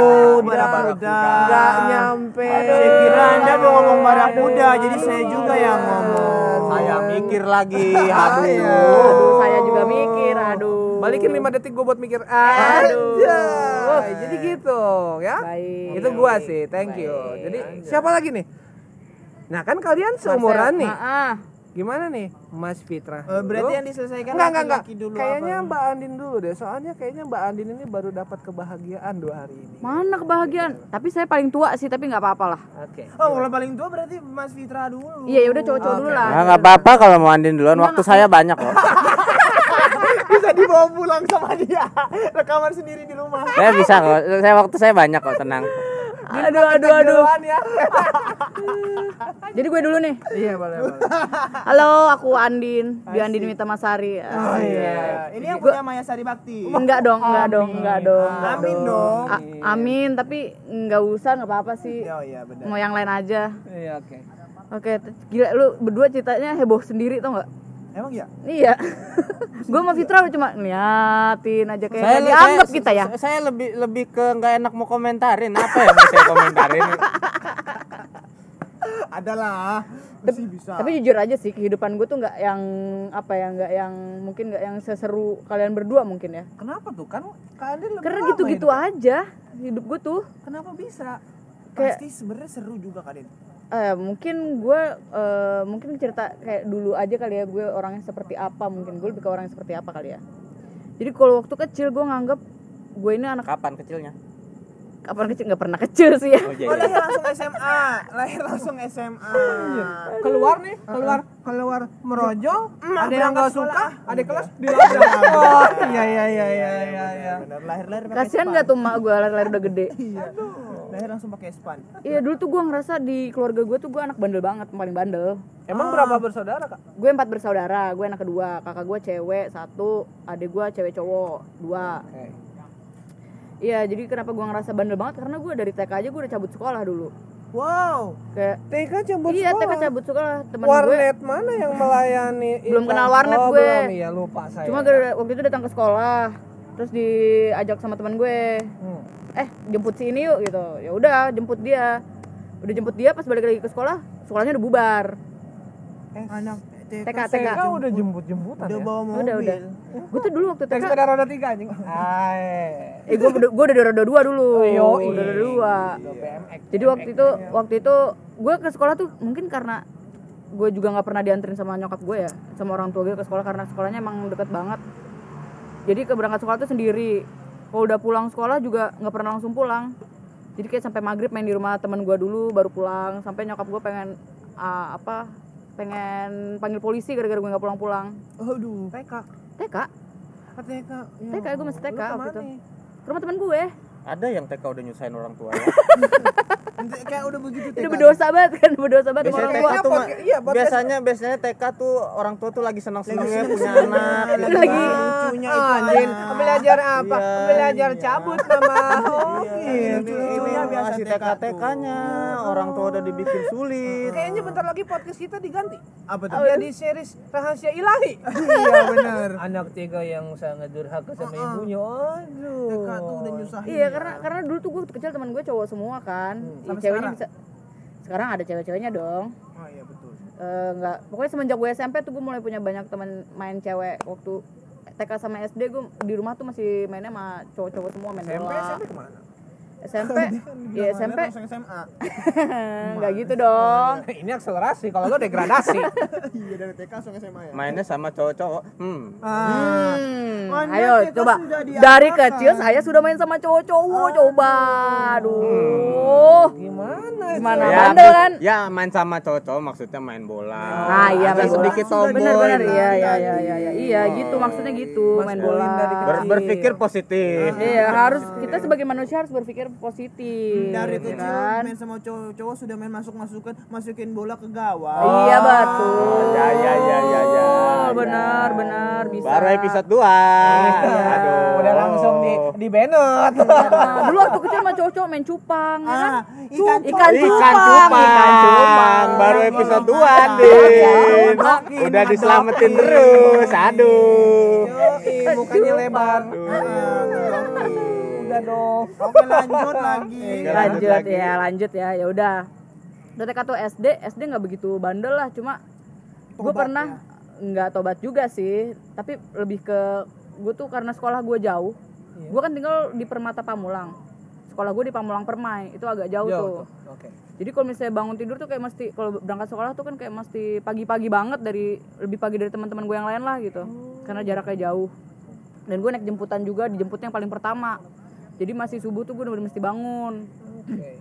Barakuda. nggak nyampe. Saya kira Anda mau ngomong barakuda, jadi saya juga yang ngomong. Saya mikir lagi. Aduh. aduh. Saya juga mikir. Aduh. Balikin 5 detik gue buat mikir. Aduh. Jadi gitu ya? Baik. Itu gua sih thank you. Jadi siapa lagi nih nah kan kalian seumuran nih ah gimana nih Mas Fitra Eh, berarti Lu? yang diselesaikan enggak enggak enggak dulu kayaknya apa? Mbak Andin dulu deh soalnya kayaknya Mbak Andin ini baru dapat kebahagiaan dua hari ini mana kebahagiaan tapi saya paling tua sih tapi nggak apa-apa lah oke Oh, kalau paling tua berarti Mas Fitra dulu. iya ya udah cowok-cowok dulu lah Ya nggak apa-apa kalau mau andin duluan. Waktu saya banyak kok. Bisa dibawa pulang sama dia. Rekaman sendiri di rumah. Saya bisa kok. Saya waktu saya banyak kok. Tenang. Aduh aduh aduh. ya. Jadi gue dulu nih. Iya boleh boleh. Halo aku Andin. Di Andin Mita Masari Oh iya. Ini yang punya Maya Sari Bakti. enggak dong enggak dong enggak dong enggak Amin dong. Amin tapi nggak usah nggak apa-apa sih. Oh iya benar. mau yang lain aja. Iya oke. Oke t- gila lu berdua ceritanya heboh sendiri tau nggak Emang ya? iya gue sama Fitra cuma ngeliatin aja kayak le- dianggap kita ya Saya, saya lebih lebih ke nggak enak mau komentarin. Apa ya mau saya komentarin? Adalah. Masih bisa. tapi jujur aja sih kehidupan gue tuh nggak yang apa ya nggak yang mungkin nggak yang seseru kalian berdua mungkin ya kenapa tuh kan Andin lebih karena lama gitu-gitu hidup. aja hidup gue tuh kenapa bisa kayak- Pasti sebenarnya seru juga Kadin. Eh mungkin gue eh, mungkin cerita kayak dulu aja kali ya gue orangnya seperti apa mungkin gue lebih ke orang yang seperti apa kali ya. Jadi kalau waktu kecil gue nganggap gue ini anak Kapan kecilnya? kapan kecil? Nggak pernah kecil sih ya. Oh iya. Oh, iya. lahir langsung SMA. Lahir langsung SMA. keluar nih keluar. Keluar merojol ada yang nggak suka ada kelas di Oh, iya iya iya iya iya iya Benar lahir-lahir pakai kasihan nggak tuh mak gue lahir udah gede Lahir langsung pakai span. iya dulu tuh gue ngerasa di keluarga gue tuh gue anak bandel banget paling bandel. Emang berapa bersaudara kak? Gue empat bersaudara gue anak kedua. Kakak gue cewek satu adik gue cewek cowok dua. Iya jadi kenapa gue ngerasa bandel banget? Karena gue dari TK aja gue udah cabut sekolah dulu. Wow. kayak TK cabut iya sekolah? TK cabut sekolah. Teman gue warnet mana yang melayani Belum kenal warnet oh, gue. belum. Iya lupa saya. Cuma waktu itu datang ke sekolah terus diajak sama teman gue. Hmm. Eh jemput si ini yuk gitu. Ya udah jemput dia. Udah jemput dia pas balik lagi ke sekolah sekolahnya udah bubar. Anak TK, TK, TK. TK. udah jemput jemputan udah ya? bawa mobil. udah. Udah gue tuh dulu waktu TK sepeda roda tiga anjing. Eh gue udah gue udah roda dua dulu. Oh, yoi. udah roda dua. BMX. jadi waktu itu waktu itu gue ke sekolah tuh mungkin karena gue juga nggak pernah dianterin sama nyokap gue ya sama orang tua gue ke sekolah karena sekolahnya emang deket banget. Jadi ke berangkat sekolah tuh sendiri kalau udah pulang sekolah juga nggak pernah langsung pulang. Jadi kayak sampai maghrib main di rumah teman gue dulu baru pulang. Sampai nyokap gue pengen ah, apa pengen panggil polisi gara-gara gue nggak pulang-pulang. Aduh. TK TK TK ya. TK gue masih TK waktu itu. ke rumah temen gue Ada yang TK udah nyusahin orang tua ya. Kayak udah begitu Udah berdosa banget kan, berdosa banget sama Biasanya orang TK tua. tuh iya, biasanya biasanya TK tuh orang tua tuh lagi senang-senangnya punya anak. lagi Lagi- lucunya itu Ah, anjing, anak. belajar apa? Iya, belajar iya. cabut nama. Oh, Iya, gitu. ini biasa TK. TK-TK-nya, orang tua udah dibikin sulit. Kayaknya bentar lagi podcast kita diganti. apa tuh Jadi series rahasia ilahi. iya benar Anak tiga yang sangat durhaka sama ibunya. Aduh. TK tuh udah nyusahin Iya, karena karena dulu tuh gue kecil teman gue cowok semua kan. Ya, Sampai ceweknya sekarang? bisa sekarang ada cewek-ceweknya dong. oh iya betul Eh, nggak pokoknya semenjak gue SMP tuh gue mulai punya banyak teman main cewek waktu TK sama SD gue di rumah tuh masih mainnya sama cowok-cowok semua main SMP bola SMP ke mana? SMP ya SMP SMA nggak gitu dong Ini akselerasi, kalau lo degradasi. iya dari TK langsung SMA ya Mainnya sama cowok-cowok. Hmm. ah Hmm, Anda ayo coba dari kecil saya sudah main sama cowok-cowok coba aduh Gimana? gimana Ya, bandel kan ya main sama cowok-cowok maksudnya main bola. Ah iya main bola. sedikit tomboy. Bener bener lah. iya iya iya iya iya iya gitu maksudnya gitu main bola. Ber- berpikir positif. Iya harus kita sebagai manusia harus berpikir positif. dari ya kecil kan? main sama cowok-cowok sudah main masuk masukan masukin bola ke gawang Iya betul. Ya ya ya ya ya. Benar benar bisa. Baru episode 2. Aduh. Udah langsung di di Bennett. Nah, dulu waktu kecil sama cowok-cowok main cupang ya kan? ah ikan Ikan Ikan cupang. cupang. Ikan cupang. Baru episode 2, Belum Din. Udah diselamatin terus. Aduh. Mukanya lebar. udah dong oke lanjut lagi lanjut ya lanjut ya ya udah. Udah TK tuh SD SD nggak begitu bandel lah cuma gue pernah nggak tobat juga sih tapi lebih ke gue tuh karena sekolah gue jauh Iya. gue kan tinggal di Permata Pamulang sekolah gue di Pamulang Permai itu agak jauh, tuh Jauh tuh. Oke. jadi kalau misalnya bangun tidur tuh kayak mesti kalau berangkat sekolah tuh kan kayak mesti pagi-pagi banget dari lebih pagi dari teman-teman gue yang lain lah gitu karena jaraknya jauh dan gue naik jemputan juga dijemputnya yang paling pertama jadi masih subuh tuh gue udah mesti bangun Oke.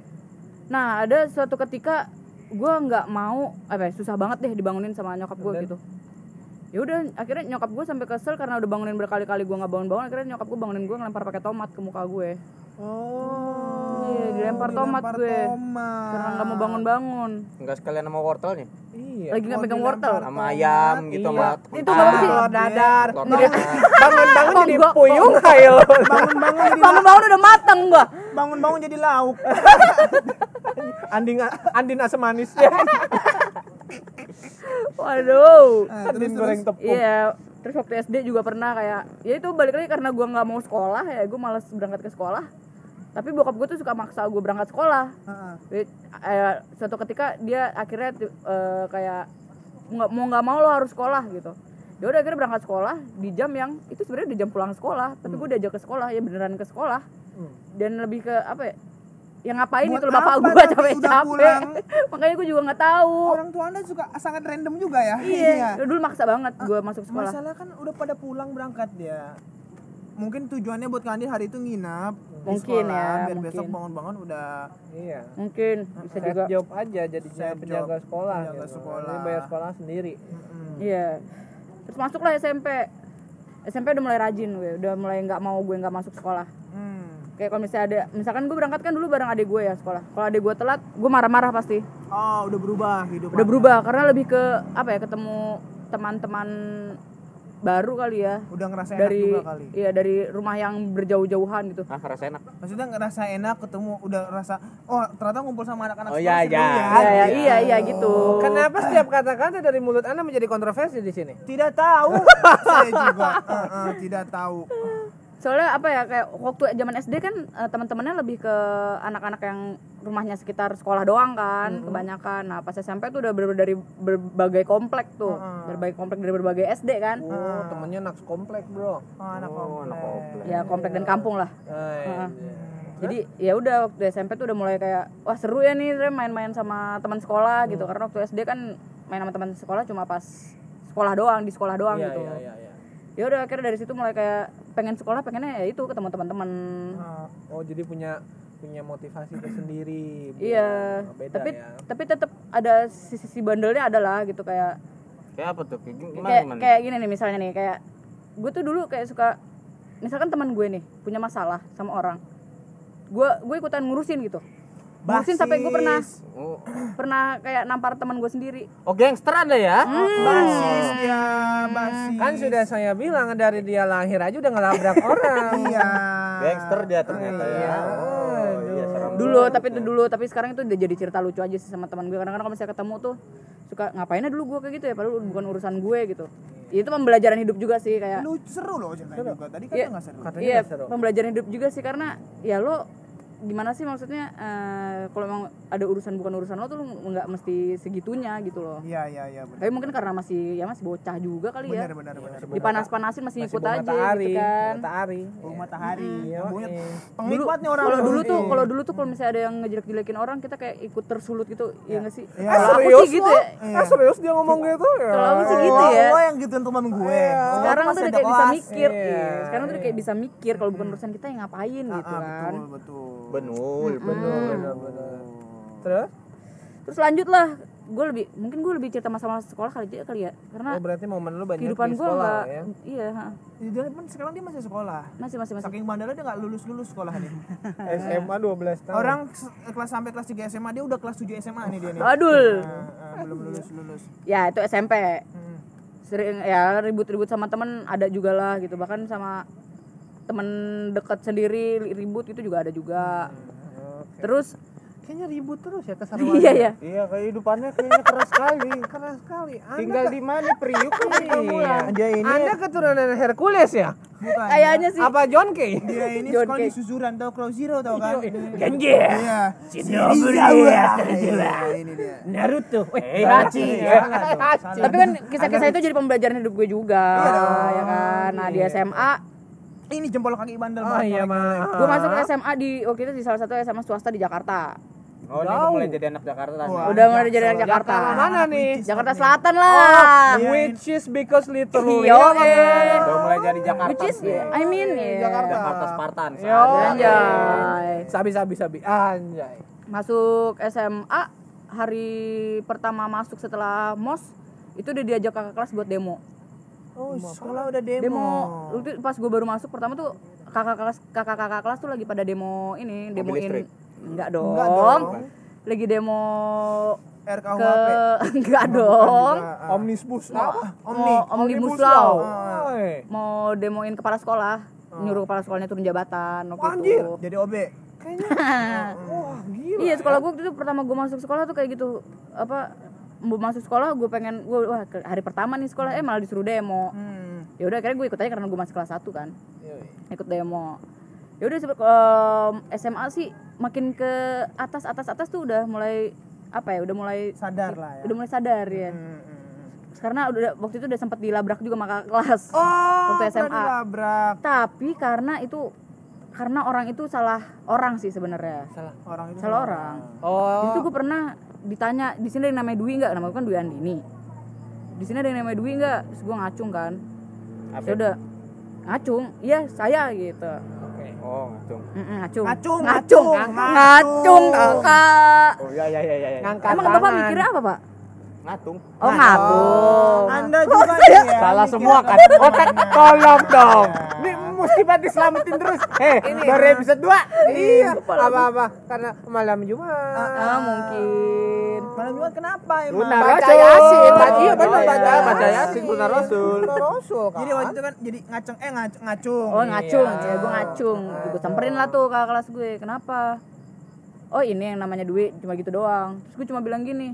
nah ada suatu ketika gue nggak mau apa ya, susah banget deh dibangunin sama nyokap gue gitu ya udah akhirnya nyokap gue sampai kesel karena udah bangunin berkali-kali gue nggak bangun-bangun akhirnya nyokap gue bangunin gue ngelempar pakai tomat ke muka gue oh Iya, dilempar tomat dilempar gue. tomat. karena nggak mau bangun-bangun Enggak sekalian sama wortelnya. Iya. lagi nggak pegang wortel Sama ayam gitu Iya. sama itu nggak sih Telur dadar. Nggak. Bangun-bangun jadi puyung kayak bangun-bangun jadi bangun-bangun udah mateng gua bangun-bangun jadi lauk Andin andin asam manis ya. Waduh. Nah, terus, goreng tepung. iya terus waktu SD juga pernah kayak ya itu balik lagi karena gua nggak mau sekolah ya gue malas berangkat ke sekolah. Tapi bokap gue tuh suka maksa gue berangkat sekolah. Eh, suatu ketika dia akhirnya eh, kayak nggak mau nggak mau lo harus sekolah gitu. Ya udah akhirnya berangkat sekolah di jam yang itu sebenarnya di jam pulang sekolah tapi gue diajak ke sekolah ya beneran ke sekolah. Hmm. dan lebih ke apa ya yang ngapain Buat itu loh bapak apa gue capek-capek. makanya gue juga nggak tahu. Orang tua anda juga sangat random juga ya? Iya. Dulu maksa banget gue masuk sekolah. Masalah kan udah pada pulang berangkat dia. Mungkin tujuannya buat Kandi hari itu nginap di Mungkin sekolah, ya, biar besok mungkin. bangun-bangun udah Iya. mungkin. Bisa Safe juga. job aja jadinya Safe penjaga job, sekolah penjaga gitu. sekolah. Ini bayar sekolah sendiri. mm, iya. Terus masuklah SMP SMP udah mulai rajin gue udah mulai nggak mau gue nggak masuk sekolah. Kayak kalau misalnya ada misalkan gue berangkat kan dulu bareng adik gue ya sekolah. Kalau adik gue telat gue marah-marah pasti. Oh udah berubah hidup udah berubah karena lebih ke apa ya ketemu teman-teman baru kali ya. Udah ngerasa dari enak juga kali. iya dari rumah yang berjauh-jauhan gitu. Ah, rasa enak. maksudnya ngerasa enak ketemu udah ngerasa oh ternyata ngumpul sama anak-anak Oh, sekolah iya, iya. ya. iya iya iya iya gitu. Kenapa setiap kata-kata dari mulut Anda menjadi kontroversi di sini? tidak tahu. Saya juga Eh, eh, tidak tahu soalnya apa ya kayak waktu zaman SD kan eh, teman-temannya lebih ke anak-anak yang rumahnya sekitar sekolah doang kan kebanyakan. Nah pas SMP tuh udah bener dari berbagai komplek tuh. Berbagai komplek dari berbagai SD kan. Oh, temennya naks komplek, Bro. oh, anak Oh, anak komplek. komplek. ya komplek dan kampung lah. Nah, jadi ya udah waktu SMP tuh udah mulai kayak wah seru ya nih main-main sama teman sekolah gitu. Karena waktu SD kan main sama teman sekolah cuma pas sekolah doang di sekolah doang Iya, gitu. iya, iya, iya. Ya udah akhirnya dari situ mulai kayak pengen sekolah pengennya ya itu ketemu teman-teman Ah, Oh, jadi punya punya motivasi tersendiri. Iya Beda tapi ya. tapi tetap ada sisi-sisi bandelnya adalah gitu kayak Kayak apa tuh? Kayak gimana? kayak gimana? kayak gini nih misalnya nih kayak gue tuh dulu kayak suka misalkan teman gue nih punya masalah sama orang gue gue ikutan ngurusin gitu ngurusin sampai gue pernah Oh, pernah kayak nampar teman gue sendiri. Oh gangster ada ya? basis dia basis. Kan sudah saya bilang dari dia lahir aja udah ngelabrak orang. iya. Gangster dia ternyata ya. Oh, iya serem. dulu tapi itu dulu tapi sekarang itu udah jadi cerita lucu aja sih sama teman gue kadang-kadang kalau misalnya ketemu tuh suka ngapainnya dulu gue kayak gitu ya? Padahal bukan urusan gue gitu. Itu pembelajaran hidup juga sih kayak lu seru loh ceritanya juga tadi kan Iya. nggak seru. Katanya iya pembelajaran hidup juga sih. Karena ya lo gimana sih maksudnya eh, kalau emang ada urusan bukan urusan lo tuh lo nggak mesti segitunya gitu loh. Iya iya iya tapi mungkin karena masih ya masih bocah juga kali ya. Benar benar benar dipanas-panasin masih Masih ikut aja matahari, gitu kan. matahari. oh matahari Iya, Baunya iya. nih orang kalau dulu tuh. Iya. kalau dulu tuh kalau misalnya ada yang ngejelek-jelekin orang kita kayak ikut tersulut gitu ya nggak sih? Iya. aku serius sih gitu ya. Iya. Ah, serius dia ngomong gitu ya? kalau aku sih gitu ya. lo yang gituin teman gue. Sekarang tuh udah kayak bisa mikir Iya. iya. sekarang tuh udah kayak bisa mikir kalau bukan urusan kita yang ngapain Ah, gitu ah, kan. betul betul Benul, Hmm. benul. Benar-benar. Terus? terus lanjut lah gue lebih mungkin gue lebih cerita masalah sekolah kali aja kali ya karena Oh, berarti momen lu banyak kehidupan di gue sekolah nggak ya? iya ha. dia kan sekarang dia masih sekolah masih masih masih saking bandelnya dia nggak lulus lulus sekolahnya SMA 12 tahun. orang kelas sampai kelas 3 SMA dia udah kelas 7 SMA nih dia nih adul Nah, ah, belum lulus lulus ya itu SMP Hmm. sering ya ribut-ribut sama temen ada juga lah gitu bahkan sama temen dekat sendiri ribut itu juga ada juga terus Kayaknya ribut terus ya keseruan. iya ya Iya, kehidupannya kayaknya keras sekali. Keras sekali. Anda Tinggal di mana Priuk nih Iya. Dia ini Anda keturunan Hercules ya? bukan kayaknya sih Apa John Kay? dia ini John sekolah di Cage. susuran tau Crow Zero tau kan Janji. iya Shinobuya, Iya, ini dia Naruto. Eh, Hachi. Hachi. tapi kan kisah-kisah itu jadi pembelajaran hidup gue juga ya kan nah di SMA ini jempol kaki bandel Oh banget iya mah. gue masuk SMA di waktu itu di salah satu SMA swasta di Jakarta Oh, ini udah mulai jadi anak Jakarta. Wah, udah mulai jadi anak Jakarta. Jakarta Mana nih? Jakarta Selatan lah Iya, Which is because literally. Yo, eh. Udah mulai jadi Jakarta. which is. I mean ya Jakarta. Jakarta Spartan. Yo. Anjay. Sabi sabi sabi. Anjay. masuk SMA hari pertama masuk setelah mos itu udah diajak kakak kelas buat demo oh sekolah udah demo, demo. Pas gue baru masuk pertama tuh kakak kelas kakak kakak kelas tuh lagi pada demo ini demoin. enggak dong, Enggak dong. lagi demo ke RKUHP enggak dong. Omnibus apa? Omni mau omnibus law. mau demoin kepala sekolah nyuruh kepala sekolahnya turun jabatan waktu Anjir. itu. jadi OB Wah, gila. iya sekolah gue waktu itu pertama gue masuk sekolah tuh kayak gitu. Apa masuk sekolah gue pengen gue wah hari pertama nih sekolah eh malah disuruh demo hmm. ya udah akhirnya gue ikut aja karena gue masih kelas 1 kan Yoi. ikut demo ya udah em, SMA sih makin ke atas atas atas tuh udah mulai apa ya udah mulai sadar lah ya udah mulai sadar ya Hmm, hmm, hmm. karena udah waktu itu udah sempat dilabrak juga kakak kelas oh Waktu SMA. dilabrak tapi karena itu karena orang itu salah orang sih sebenarnya Salah. orang itu salah orang Oh. itu gue pernah ditanya di sini ada yang namanya Dwi nggak nama gue kan Dwi Andini di sini ada yang namanya Dwi nggak terus gue ngacung kan Apa? ya udah ngacung iya saya gitu Oke. Oh, ngacung. Mm-mm, ngacung Ngacung, ngacung ngacung, ngacung kakak Oh, iya iya iya iya. Ngangkat emang bapak tangan. mikirnya apa pak Ngatung. oh ngatung anda juga ya Salah semua kan. Otak tolong dong. Ini banget diselamatin terus. Eh, baru episode 2. Iya. Apa-apa karena malam Jumat. ah mungkin malam jumat kenapa emang Lunar Baca Rasul. Yasin, baca- iya benar, baca- baca Yasin Lunar Rasul. Rasul kan. jadi waktu itu kan jadi ngaceng eh ngacung, ngacung. oh ngacung Iya. ya gue ngacung gue samperin lah tuh kakak kelas gue kenapa oh ini yang namanya Dwi cuma gitu doang terus gue cuma bilang gini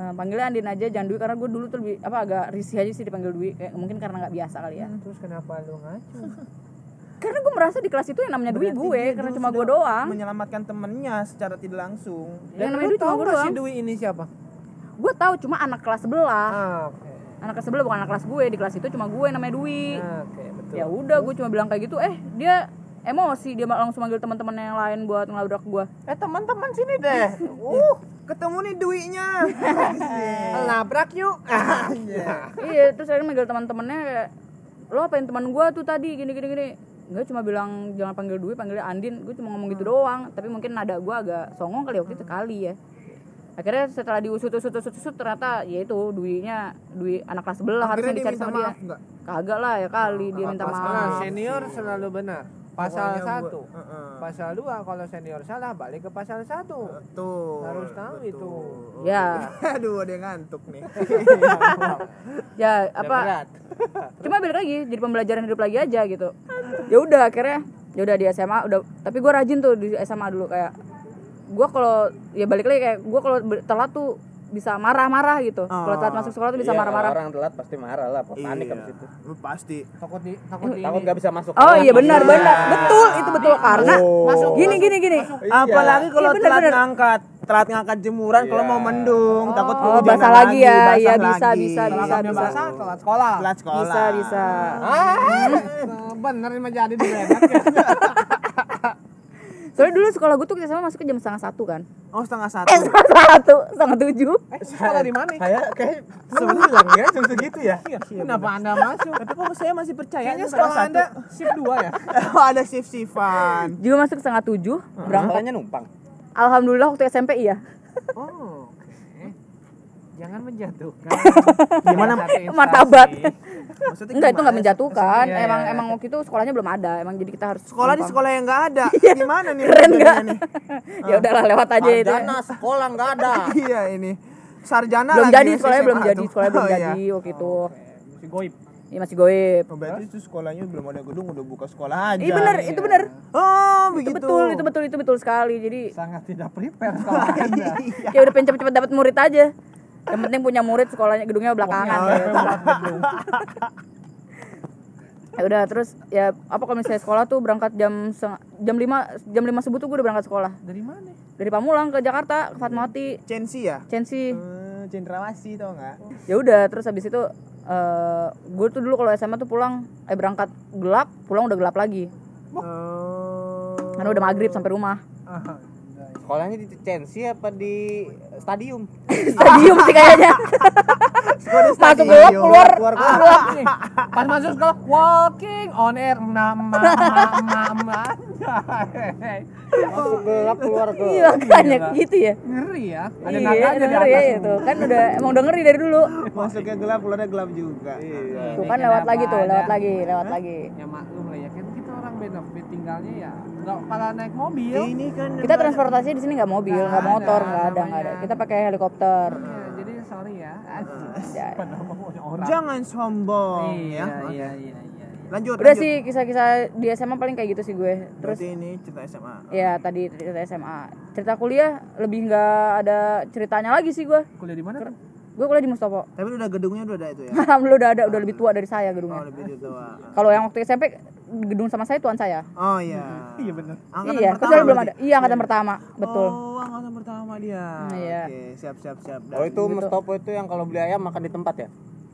"Eh, panggilnya Andin aja jangan Dwi karena gue dulu tuh lebih apa agak risih aja sih dipanggil Dwi kayak mungkin karena nggak biasa kali ya Terus kenapa lu ngacung? karena gue merasa di kelas itu yang namanya Dwi gue karena cuma gue doang menyelamatkan temennya secara tidak langsung yang Dan namanya Dwi cuma gue nggak si doang Dwi ini siapa? gue tahu cuma anak kelas sebelah Ah, oke. anak kelas sebelah bukan anak kelas gue di kelas itu cuma gue yang namanya Dwi Ah, betul. ya udah gue cuma bilang kayak gitu eh dia emosi dia langsung manggil teman-teman yang lain buat ngelabrak gue Eh, teman-teman sini deh. Uh, ketemu nih duitnya labrak yuk. iya terus akhirnya manggil teman-temannya kayak lo apain teman gue tuh tadi gini gini gini Gue cuma bilang jangan panggil Dwi, panggilnya Andin. Gue cuma ngomong gitu doang. Tapi mungkin nada gue agak songong kali waktu itu kali ya. Akhirnya setelah diusut usut usut usut ternyata ya itu Dwi-nya Dwi anak kelas sebelah harusnya dicari sama dia. Kagak lah ya kali dia minta maaf. senior selalu benar. Pasal Pokoknya satu gua- Heeh. pasal dua kalau senior salah balik ke pasal satu Betul. Harus tahu betul. itu. Ya. Aduh, ada yang ngantuk nih. ya apa cuma balik lagi jadi pembelajaran hidup lagi aja gitu ya udah akhirnya ya udah di SMA udah tapi gue rajin tuh di SMA dulu kayak gue kalau ya balik lagi kayak gue kalau telat tuh bisa marah-marah gitu kalau telat masuk sekolah tuh bisa Iya, marah-marah Orang telat pasti marah lah, panik Iya. habis itu. Pasti. takut di takut di Takut ini. gak bisa masuk. oh iya benar Iya. benar betul itu betul karena Masuk, gini gini gini Apalagi kalau Iya, telat ngangkat, telat ngangkat jemuran kalau Iya. mau mendung, takut Oh, basah lagi ya. basah Iya, bisa, lagi. bisa, bisa, bisa. basah telat sekolah Telat sekolah. bisa bisa Ah, bener ini mah jadi di ya. soalnya dulu sekolah gue tuh SMA masuk ke jam setengah satu kan. Oh, setengah satu. eh setengah satu setengah tujuh. Eh sekolah di mana? Saya kayak sembilan ya, jam segitu ya. kenapa anda masuk? Tapi kok saya masih percaya kayaknya sekolah anda shift dua ya? Oh, ada shift-shiftan. juga masuk setengah tujuh berangkat. Berangkatnya numpang. alhamdulillah waktu SMP iya. Oh oke. Jangan menjatuhkan. Gimana? Martabat Maksudnya enggak itu nggak menjatuhkan Iya, emang iya. emang waktu itu sekolahnya belum ada emang jadi kita harus Sekolah di sekolah yang nggak ada. Gimana nih? Keren nggak? nih? ya udahlah lewat aja itu Sarjana sekolah nggak ada. Iya ini. Sarjana belum lagi jadi masih sekolahnya belum jadi tuh. sekolahnya belum Oh, iya. jadi waktu itu si goib Iya masih goib Oh, berarti itu sekolahnya belum ada gedung udah buka sekolah aja. Iya benar, itu benar. Oh, Itu begitu. betul, itu betul, itu betul sekali. Jadi sangat tidak prepare sekolah ya udah pengen cepet-cepet dapat murid aja. Yang penting punya murid sekolahnya gedungnya belakangan. Oh, ya udah terus ya apa kalau misalnya sekolah tuh berangkat jam jam 5 jam 5 subuh tuh gue udah berangkat sekolah. dari mana Dari Pamulang ke Jakarta, ke Fatmawati, Censi ya? Censi. Eh, Cendrawasih tau nggak? Ya udah terus habis itu eh gue tuh dulu kalau SMA tuh pulang eh berangkat gelap, pulang udah gelap lagi. Oh. Karena udah maghrib sampai rumah. Sekolahnya di Censi apa di stadium? Stadium sih kayaknya. Masuk gelap keluar Keluar gelap. Nih, pas masuk sekolah walking on air mama mama Masuk gelap keluar gelap. Iya makanya gitu ya. ngeri ya ada iya, naganya di denger ya atas itu. Kan udah emang udah ngeri dari dulu. Masuknya gelap, keluarnya gelap juga. Iya. Tuh kan lewat lagi tuh, lewat lagi, lewat lagi. ya maklum lah ya kan kita orang benefit tinggalnya ya nggak pada naik mobil Ini kan Kita transportasi di sini nggak mobil, nggak motor, nggak ada, nggak ada. Kita pakai helikopter. Ya, jadi sorry ya Ya. orang jangan sombong iya, ya. iya iya iya Lanjut. Udah lanjut. sih kisah-kisah di SMA paling kayak gitu sih gue. Terus Berarti ini cerita SMA. ya tadi cerita SMA. Cerita kuliah lebih nggak ada ceritanya lagi sih gue. kuliah di mana kan Gue kuliah di Mustopo. Tapi udah gedungnya udah ada itu ya. Alhamdulillah udah ada, udah lebih tua dari saya Oh, gedungnya. lebih tua. Kalau yang waktu SMP gedung sama saya tuan saya. Oh iya. Iya benar. Angkatan iya, pertama kecuali belum ada. Iya, angkatan pertama, betul. Oh, angkatan pertama dia. Iya. Oke, siap siap siap. Oh itu Mustopo itu yang kalau beli ayam makan di tempat ya?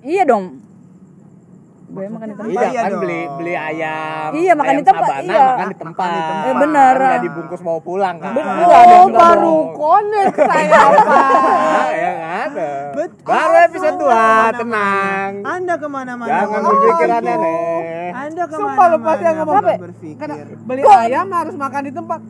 Iya dong. Gue makan di tempat. Iya Iya kan dong. beli beli ayam. Iya, makan ayam di tempat, Sabana, iya. Makan di tempat. Eh, bener. Nggak dibungkus bawa pulang kan? Betul, oh ada baru connect saya apa Nah, ya ada. Betul. Baru episode 2, tenang. Anda ke mana-mana. Jangan kalau berpikir aneh-aneh. Anda ke mana-mana. Sumpah lu pasti kalau Apa? berpikir. beli ayam harus makan di tempat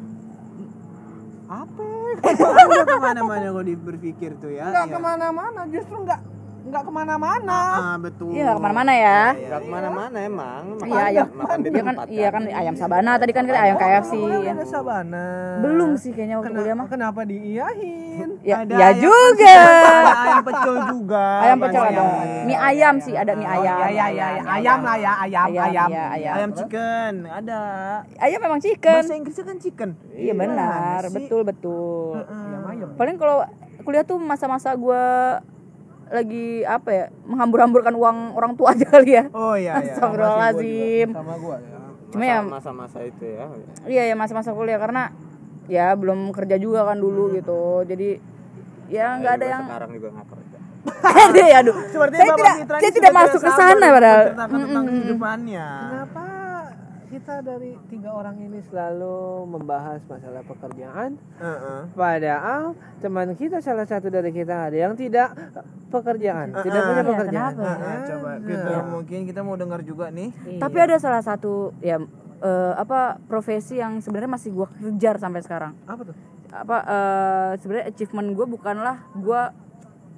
Apa? Anda ke mana-mana kalau di- berpikir tuh ya. nggak Iya. ke mana-mana justru nggak nggak ke mana-mana Ah, betul. Iya, nggak ke mana-mana ya. Enggak ke mana-mana emang. Makan, Iya, ayam. makan di Iya kan, iya kan ayam sabana tadi kan kita ayam KFC. Ada sabana Belum sih kayaknya waktu kuliah mah. kenapa diiyahin Ya, Ada ya ayam juga. Ada ayam pecel juga. Ayam pecel ada. Mie ayam sih, ada mie ayam. ya ya ya ya. ayam lah ya ayam Ayam, ayam iya, ayam. Ayam chicken ada. Ayam memang chicken. Bahasa Inggrisnya kan chicken. Iya benar, betul betul. ayam ayam Paling kalau kuliah tuh masa-masa gua lagi apa ya menghambur-hamburkan uang orang tua aja kali ya. Oh iya iya. Astagfirullahaladzim. sama gua ya Cuma ya masa-masa itu ya. iya ya masa-masa kuliah karena ya belum kerja juga kan dulu gitu. Jadi ya nggak ada yang sekarang juga nggak kerja. ada ya aduh. Sepertinya Saya Bapak tidak saya tidak masuk ke sana padahal. menceritakan tentang kehidupannya. kenapa kita dari tiga orang ini selalu membahas masalah pekerjaan Heeh. padahal teman kita salah satu dari kita ada yang tidak pekerjaan tidak punya Iya, pekerjaan kenapa? Heeh, coba kita mungkin kita mau dengar juga nih. Tapi ada salah satu ya eh, apa profesi yang sebenarnya masih gua kejar sampai sekarang. apa tuh apa eh, sebenarnya achievement gue bukanlah gue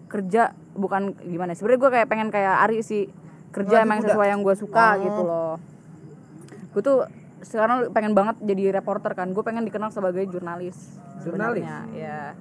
kerja bukan gimana ya, sebenarnya gue kayak pengen kayak Ari sih kerja Lagi emang muda. sesuai yang gue suka Oh. gitu loh gue tuh sekarang pengen banget jadi reporter kan gue pengen dikenal sebagai jurnalis Jurnalis? ya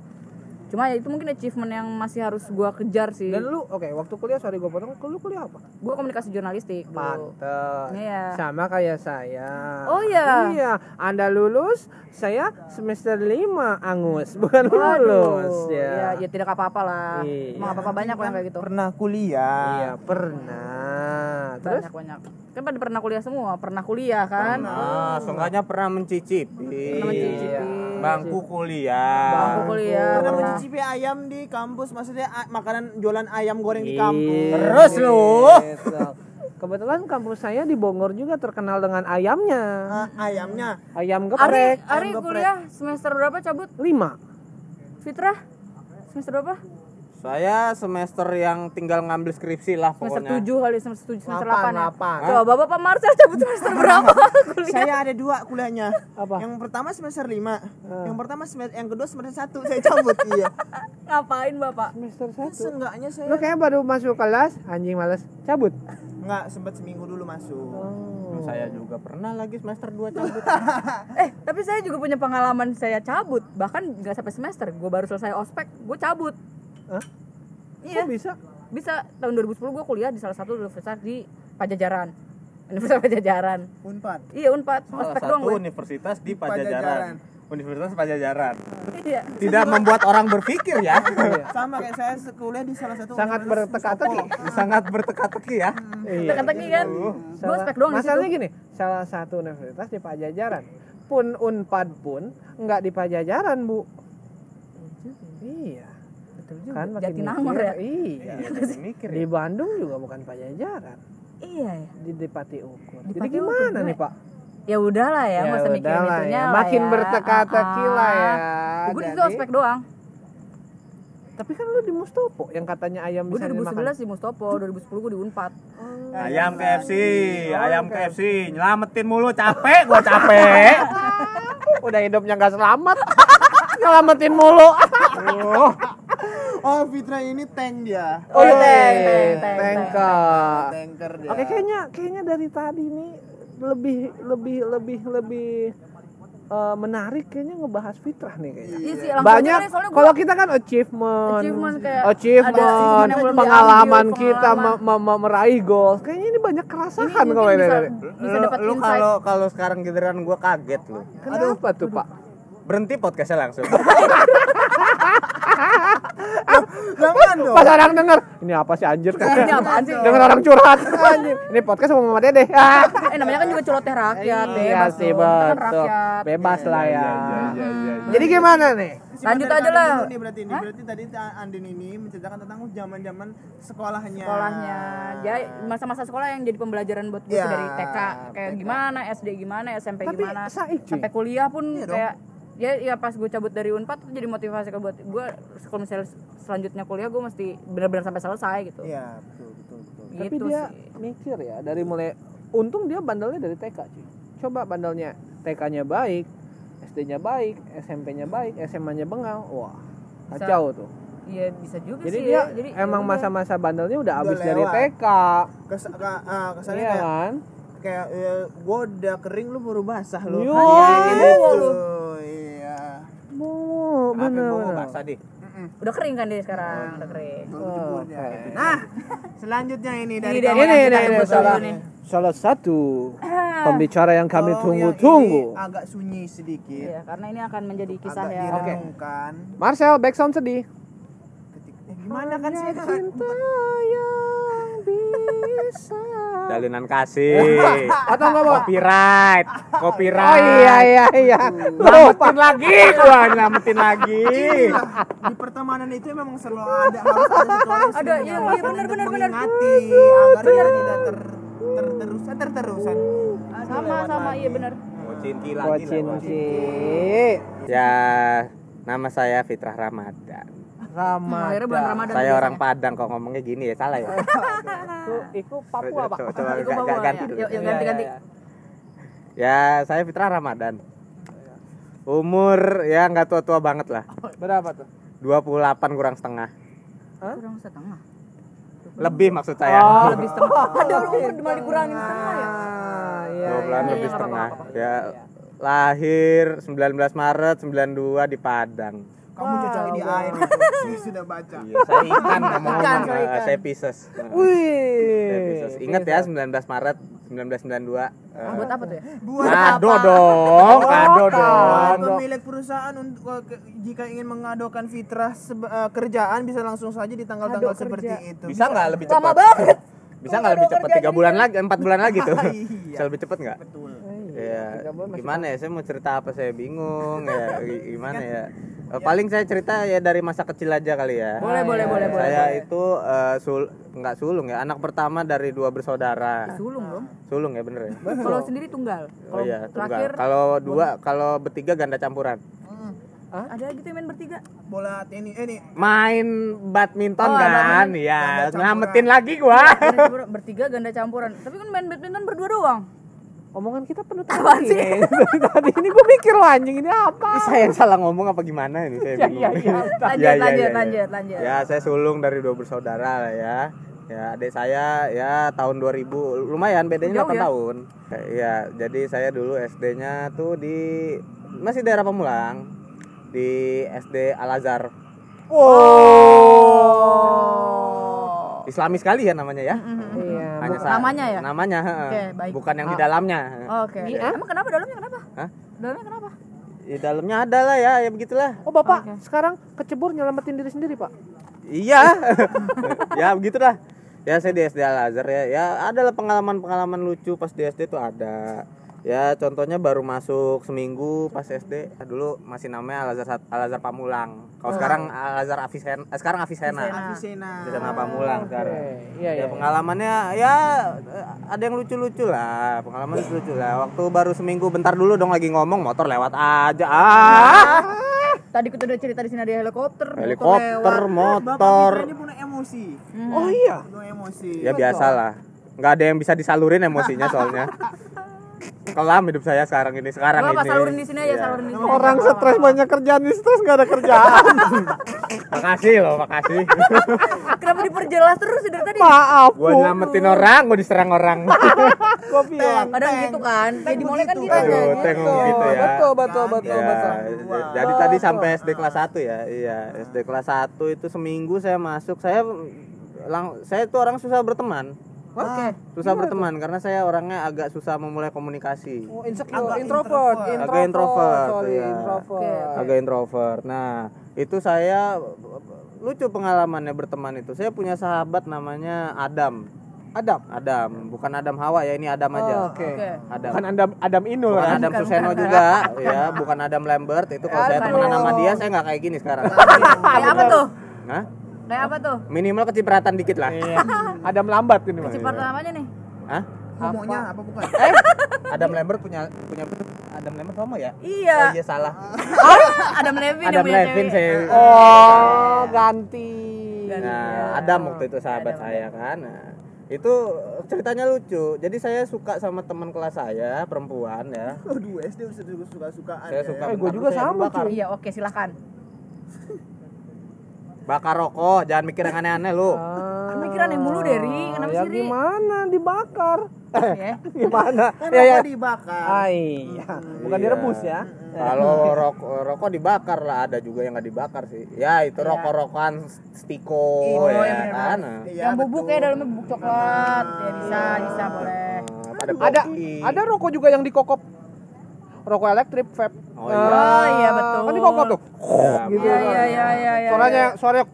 cuma ya itu mungkin achievement yang masih harus gue kejar sih Dan lu oke, waktu kuliah sorry gue potong, lu kuliah apa? gue komunikasi jurnalistik Pantes. Iya. Sama kayak saya. Oh, iya? Iya, Anda lulus, saya semester 5 angus, bukan Waduh, lulus ya. ya. ya tidak apa-apa lah Iya. emang apa-apa banyak kok yang kayak gitu pernah kuliah Iya, pernah. Terus banyak banyak kan pada pernah kuliah semua pernah kuliah kan Ah, seenggaknya pernah mencicipi. pernah mencicipi Bangku kuliah. bangku kuliah pernah pernah mencicipi ayam di kampus maksudnya makanan jualan ayam goreng di Iya. kampus Terus lu. Gitu. Kebetulan kampus saya di Bogor juga terkenal dengan ayamnya. Ah, ayamnya Ayam Ari geprek Ari geprek. kuliah semester berapa cabut 5. Fitrah semester berapa Saya semester yang tinggal ngambil skripsi lah semester pokoknya. tujuh kali semester tujuh semester Delapan, delapan ya delapan. coba bapak Marcel cabut semester berapa kuliah saya ada dua kuliahnya Apa? yang pertama semester 5 yang pertama semester yang kedua semester 1 saya cabut iya ngapain bapak Semester 1. seenggaknya saya Lu kayak baru masuk kelas, anjing males cabut. nggak sempat seminggu dulu masuk Oh. Saya juga pernah lagi semester 2 cabut. eh tapi saya juga punya pengalaman saya cabut bahkan nggak sampai semester gue baru selesai ospek gue cabut Hah? iya Kok bisa? bisa tahun 2010 gue kuliah di salah satu universitas di Pajajaran Universitas Pajajaran unpad iya unpad Salah ospek satu doang gue universitas di Pajajaran. Pajajaran. Universitas Pajajaran. iya Tidak membuat orang berpikir ya. sama kayak saya kuliah di salah satu Sangat berteka-teki. Mustopo. Sangat berteka-teki ya. Iya. teka-teki kan gue Salah- ospek doang di situ Masalahnya gini, salah satu universitas di Pajajaran. Pun Unpad pun nggak di Pajajaran, Bu. Iya. Betul juga Kan makin Jatinangor mikir, ya Iya. Mikir Di ya. Bandung juga bukan Pajajaran, iya ya di Depati Ukur. Di Jadi gimana Ukur, nih, Pak? ya udahlah ya, nggak usah mikirin itunya ya. Makin ya. berteka-teki lah ya. gue di situ Jadi- ospek doang Tapi kan lu di Mustopo yang katanya ayam gue bisa dimakan. 2011 di Mustopo 2010 gue di Unpad Ayam KFC, ayam KFC, nyelamatin mulu capek, gua capek. Udah hidupnya nggak selamat. Nyelamatin mulu. Oh, oh Fitra ini tank dia Oh, iya, iya, tank, tank, tank, tanker. tanker dia Oke kayaknya kayaknya dari tadi nih lebih lebih lebih lebih eh, menarik kayaknya ngebahas fitrah nih kayaknya. iya sih Banyak kalau gue kita kan achievement, Achievement kayak achievement, pengalaman diambil, kita pengalaman. me- me- me- meraih goals. Kayaknya ini banyak ini kerasahan mungkin kalau ini bisa, bisa lu, kalau kalau sekarang giliran gua kaget lu. Kenapa tuh Pak? Berhenti podcastnya langsung. jangan dong Pas orang denger, ini apa sih anjir ini apaan sih Denger orang curhat anjir. Ini podcast sama Mama Dede. Ah. eh namanya kan juga celoteh rakyat Iya sih kan betul. Bebas lah ya. iya, iya. Jadi gimana nih? Lanjut aja lah. Nih berarti ini berarti tadi Andin ini menceritakan tentang zaman-zaman sekolahnya sekolahnya ya masa-masa sekolah yang jadi pembelajaran buat gue Ya, dari TK kayak TK. gimana SD gimana SMP Tapi gimana sampai kuliah pun Iya dong. Ya ya pas gue cabut dari Unpad tuh jadi motivasi ke buat gue kalau misalnya selanjutnya kuliah gue mesti benar-benar sampai selesai gitu iya betul betul betul Tapi gitu dia sih mikir ya dari mulai untung dia bandelnya dari TK cuy. Coba bandelnya TK-nya baik, SD-nya baik, SMP-nya baik, SMA-nya bengal. Wah, Bisa. kacau tuh. Iya bisa juga Jadi sih dia ya. Jadi emang ya udah. masa-masa bandelnya udah Udah habis dari. TK. Kes, ke, ah, kesannya Iya kayak kan? kayak eh, gua udah kering lu baru basah lu Yo. gitu lu. Maafin bener mau basah deh. udah kering kan dia sekarang udah kering Oh, Oke. nah selanjutnya ini dari Ini kawan Ini Kita ini ini salah, nih. salah satu Ah. pembicara yang kami yang tunggu-tunggu. ini agak sunyi sedikit Iya, karena ini akan menjadi kisah agak ya. direnungkan Marcel, backsound sedih. Ketik- eh, gimana kan sih Cinta yang bisa. Jalinan kasih. Atau enggak mau? Copyright. Copyright. Oh iya iya iya. Nyelamatin lagi gua, nyelamatin lagi. di pertemanan itu memang selalu ada harus ada Ada, iya, iya, benar, benar, benar. agar kita tidak ter terterusan terterusan Sama sama iya benar. Kocinki lagi. Kocinci. Ya, nama saya Fitrah Ramadan. Ramadan. Akhirnya bulan Ramadan. Saya orang Padang kok ngomongnya gini ya, salah ya? Itu itu Papua, Pak. Coba, coba Iku ya. ganti dulu. Yuk, yuk Iya, ganti-ganti. iya, iya. Ya, saya Fitrah Ramadan. Umur ya nggak tua-tua banget lah. Berapa tuh? 28 kurang setengah. Kurang setengah. Lebih maksud saya. Oh. Lebih setengah. Ada lu umur malah dikurangin setengah ya. Ah, iya. dua bulan lebih setengah. Ya lahir 19 Maret 92 di Padang. Kamu cocoknya di air itu. Saya sudah baca. Iya, saya ikan ngomong Ikan, saya ikan. saya Pisces. Saya Wih. Pisces. Ingat ya 19 Maret 1992. Ah, buat apa tuh ya Buat Kado apa? dong, kado Oh, dong. Pemilik perusahaan untuk ke- jika ingin mengadokan fitrah eh, kerjaan bisa langsung saja di tanggal-tanggal seperti kerja. itu. Bisa nggak lebih lama cepat? banget Bisa nggak lebih cepat? Tiga bulan lagi, empat bulan lagi tuh. Iya. Bisa lebih cepat nggak? Betul. Ya, gimana ya? Saya mau cerita apa? Saya bingung ya. Gimana ya? Eh, Paling saya cerita ya dari masa kecil aja kali ya. boleh boleh boleh boleh Saya itu eh, sul nggak sulung ya, anak pertama dari dua bersaudara. sulung dong Sulung ya bener ya. kalau sendiri tunggal Oh iya, tunggal. terakhir Kalau dua, kalau bertiga ganda campuran. ada gitu yang main bertiga Bola tenis eh nih Main badminton Oh, kan, ya. Campuran. Ngelametin lagi gua. Bertiga ganda campuran tapi kan main badminton berdua doang Omongan kita penuh tadi. Tadi ini gue mikir loh anjing ini apa? Ini saya yang salah ngomong apa gimana ini saya iya, iya. lanjut Ya, ya, lanjut ya, ya. lanjut lanjut Ya, saya sulung dari dua bersaudara lah ya. Ya, adik saya ya tahun 2000 lumayan bedanya Jauh 8 ya? tahun. Ya, jadi saya dulu SD-nya tuh di masih daerah Pamulang di SD Al Azhar. oh Islami sekali ya namanya ya. Iya. Hanya sa- namanya ya Namanya, heeh. Oke, baik. bukan yang di dalamnya. oke emang kenapa dalamnya kenapa Hah? dalamnya kenapa Di dalamnya ada lah ya, ya begitulah. Oh bapak sekarang kecebur nyelamatin diri sendiri pak? Iya. ya begitulah. Ya saya di SD Al Azhar ya. Ya adalah pengalaman-pengalaman lucu pas di SD tuh ada. Ya contohnya baru masuk seminggu pas SD. Ah, Dulu masih namanya Al Azhar Al Azhar Pamulang. Kalau sekarang Al Azhar Afisen, eh, sekarang Afisena. Avicenna. Afisena Pamulang sekarang. Iya Ya pengalamannya ya eh, ada yang lucu-lucu lah, pengalaman lucu-lucu lah. Waktu baru seminggu bentar dulu dong lagi ngomong motor lewat aja. Ah. tadi kita udah cerita di sini ada helikopter motor Helikopter, lewat. Bapak motor. Ini punya emosi. Oh iya. Penuh emosi. Ya biasalah. nggak ada yang bisa disalurin emosinya soalnya. Kelam hidup saya sekarang ini sekarang Gak apa ini. salurin di sini aja Iya. salurin di sini Orang stres banyak kerjaan di stres nggak ada kerjaan. Makasih loh, makasih. kenapa diperjelas terus dari tadi Maaf. gua nyelamatin orang, gua diserang orang. Gue bilang. kadang gitu kan ya dimulai kan gitu Aduh, aja teng gitu ya. Betul betul betul Ya, betul. jadi tadi sampai SD kelas 1 ya. Iya, SD kelas 1 itu seminggu saya masuk. Saya lang saya tuh orang susah berteman. Oke Susah berteman karena saya orangnya agak susah memulai komunikasi. Oh, insecure, Agak introvert, introvert. Agak introvert, sorry, iya. introvert. agak introvert. Nah, itu saya lucu pengalamannya berteman itu. Saya punya sahabat namanya Adam. Adam. Adam, bukan Adam Hawa ya, ini Adam aja. Oh, Oke. oke Adam. Bukan Adam Adam Inul Bukan kan? Adam Suseno juga, ya, bukan Adam Lambert. Itu kalau saya Aduh. temenan sama dia, saya nggak kayak gini sekarang. kayak apa tuh Hah? Kayak apa tuh Minimal kecipratan dikit lah. Iya. Adam lambat ini mah. Kecepatan namanya nih Hah? Homonya apa bukan? Eh, Adam Lambert punya punya Adam Lambert homo ya? Oh iya iya salah. Adam Levin yang Adam punya Levin cewek. saya. Oh, ganti. Nah, Adam waktu itu sahabat saya kan. Nah, itu ceritanya lucu. Jadi saya suka sama teman kelas saya, perempuan ya. Aduh, SD udah suka-sukaan. Saya ya. suka. Eh, gua bentar juga saya sama, iya oke silahkan bakar rokok, jangan mikir yang aneh-aneh lu. pemikiran yang mulu Derry kenapa ya sih gimana dibakar? ya Gimana? Kan Ya ya. dibakar. Ah, iya. Bukan Iya. direbus ya. Kalau rokok rokok dibakar lah, ada juga yang nggak dibakar sih. Ya itu Iya. rokok-rokokan stiko ya iya, bener kan. Iya, yang bubuk betul. ya dalamnya bubuk coklat ya bisa bisa boleh Nah, Ada kopi. ada rokok juga yang dikokop. Rokok elektrik vape. Oh, iya. Oh, iya, betul. Kan dikokop tuh. Ya, gitu. iya iya iya iya iya Suaranya iya. suaranya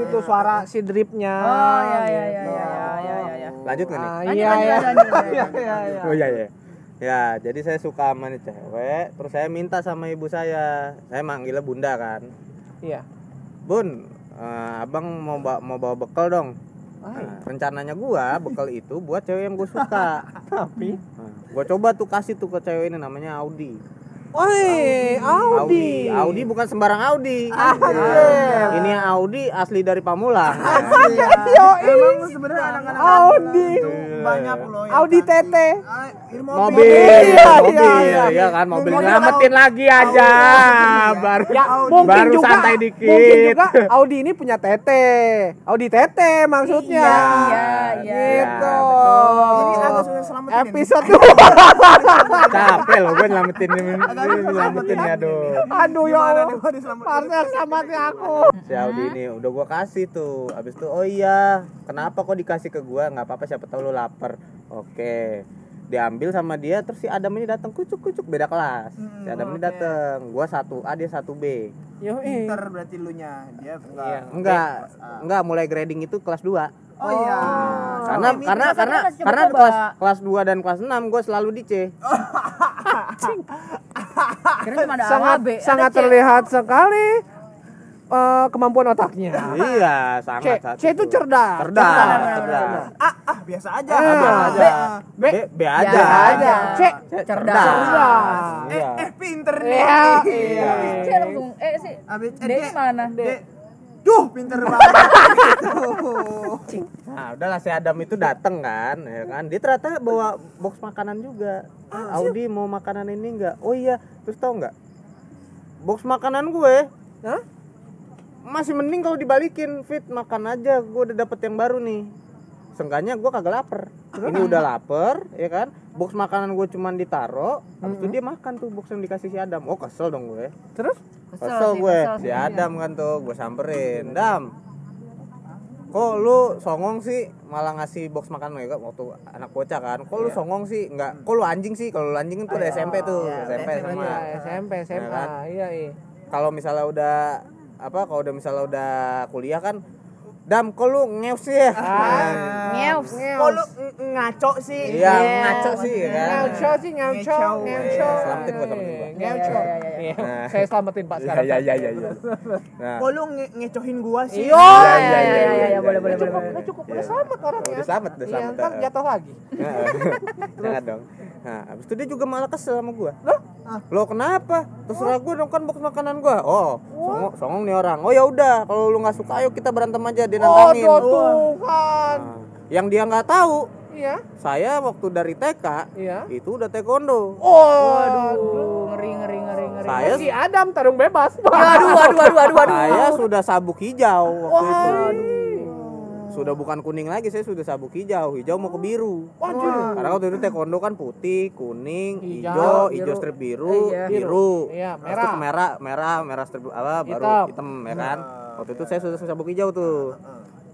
gitu suara si dripnya. oh iya iya iya gitu. iya iya iya iya Lanjut nggak nih? Ah, iya, iya. Iya, iya, iya. Oh iya iya. Ya, jadi saya suka sama nih cewek, terus saya minta sama ibu saya. Saya manggilnya Bunda kan. Iya. Bun, eh, abang mau bawa, mau bawa bekal dong. Ah, Nah, rencananya gua bekal itu buat cewek yang gue suka. Tapi Nah, gua coba tuh kasih tuh ke cewek ini namanya Audi. Woi, Audi. Audi bukan sembarang Audi. Anjir. Ini Audi asli dari Pamulang. Iya. Emang lu sebenarnya anak-anak Audi. Banyak loh yang Audi cantik. TT. Ah, ini mobil Iya, mobil iya, ya kan mobil Mobil nyelamatin Audi. lagi aja Audi, baru Ya, Audi. mungkin baru juga santai dikit mungkin juga Audi ini punya TT. Audi TT maksudnya. Iya, iya, iya. Gitu. Ini agak susah selamatin. Episode capek loh gue nyelamatin ini nyelamatin ya aduh Aduh ya Allah. diselamatin? Parcel selamatnya aku. si Audi ini udah gua kasih tuh abis itu oh iya kenapa kok dikasih ke gua nggak apa-apa siapa tahu lu lapar oke diambil sama dia terus si Adam ini datang kucuk kucuk beda kelas Hmm, si Adam ini oke. datang gua satu A dia satu B Yo, Pinter berarti lu nya. Dia enggak. Iya. enggak enggak mulai grading itu kelas 2 Oh iya. karena Ini karena karena karena coba-coba. kelas kelas 2 dan kelas 6 gua selalu di C Kira cuma ada A, sangat B, sangat C. terlihat sekali eh, kemampuan otaknya. iya C, sangat satu C itu cerdas. cerdas Benar, cerdas Ah, ah biasa aja. Ah, biasa aja. B, B, B aja Biasa aja. C, Cerdas. cerdas. Iya. Eh, pinter nih. Iya, Iya. C langsung eh sih. Abis D mana? D. Duh, pinter banget. Nah, udahlah si Adam itu dateng kan, ya kan. Dia ternyata bawa box makanan juga. Audi mau makanan ini enggak? Oh iya, terus tau nggak? Box makanan gue Hah? Masih mending kalau dibalikin. Fit makan aja. Gue udah dapet yang baru nih. Seenggaknya gue kagak lapar. Ini udah lapar ya kan? Box makanan gue cuman ditaro habis itu dia makan tuh box yang dikasih si Adam. Oh kesel dong gue. Terus? kesel, sih, gue. Kesel si. Adam kan tuh gue samperin. Dam kok lu songong sih? Malah ngasih box makan ya kan waktu anak bocah kan. Kok lu songong sih? Enggak kok lu anjing sih? Kalau lu anjing itu udah SMP tuh Iya, SMP sama. Iya, SMP, SMA. Ya kan? Iya, iya. kalau misalnya udah apa kalau udah misalnya udah kuliah kan dam kok lu ngeus sih ya Ah. Ngeus. Kok lu ng- ngaco sih? iya Iya. ngaco sih ya kan Ngauco sih, ngauco, Ngauco. ngauco. Selamatin gua, selamatin gua. Iya, iya, iya, Iya, Nah. Saya selamatin Pak sekarang. iya iya iya iya nah Kok lu nge- ngecohin gua sih? Iya. Iya, iya, iya, boleh, boleh. Cukup, boleh. udah cukup, udah selamat orangnya. udah selamat udah Iya, selamat ntar jatuh lagi. Jangan dong. Nah, habis itu dia juga malah kesel sama gua. Loh? Lo kenapa? Terserah gua dong kan box makanan gua. Oh, songong, songong nih orang. Oh ya udah, kalau lu nggak suka ayo kita berantem aja dia Oh, nantangin. tuh Tuhan. Nah, yang dia nggak tahu, Iya, saya waktu dari TK iya. itu udah taekwondo. Oh, Waduh, ngeri ngeri ngeri ngeri. Saya Si Adam tarung bebas. Waduh, waduh, waduh, waduh, waduh. saya sudah sabuk hijau waktu itu. Waduh. Sudah bukan kuning lagi, saya sudah sabuk hijau. Hijau mau ke biru. Waduh. Karena waktu itu taekwondo kan putih, kuning, Hijau, hijau, hijau strip biru, Iya. biru. Iya, Terus itu merah. merah, merah, merah strip apa baru Hitam. hitam ya kan. Waktu itu saya sudah sabuk hijau tuh.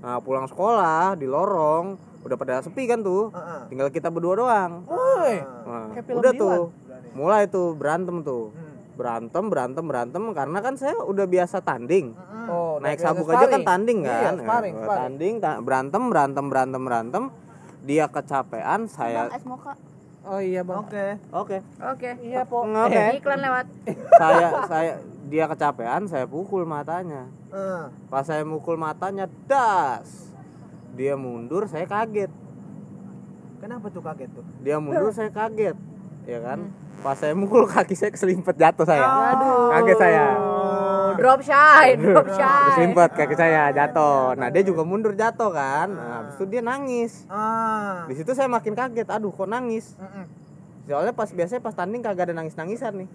Nah, pulang sekolah di lorong udah pada sepi kan tuh. Tinggal kita berdua doang. Woi. Nah, udah tuh. Mulai tuh berantem tuh. Berantem, berantem, berantem karena kan saya udah biasa tanding. Oh, Naik sabuk biasa aja kan tanding Iya, kan. sparring, Nah, sparring. Tanding, ta- berantem, berantem, berantem, berantem. Dia kecapean, saya es. Oh iya, Bang. Oke. Oke. Oke. Iya, Po. Oke. Eh, Iklan lewat. saya saya dia kecapean, saya pukul matanya. Heeh. Pas saya mukul matanya, das. Dia mundur, saya kaget. Kenapa tuh kaget tuh? Dia mundur, saya kaget. Ya kan? Pas saya mukul kaki saya keselimpet jatuh saya. Aduh. Kaget saya. Drop shy, drop shy. Keselimpet kaki saya jatuh. Nah, dia juga mundur jatuh kan. Nah, habis itu dia nangis. Ah. Di situ saya makin kaget. Aduh, kok nangis? Soalnya pas biasanya pas tanding kagak ada nangis-nangisan nih.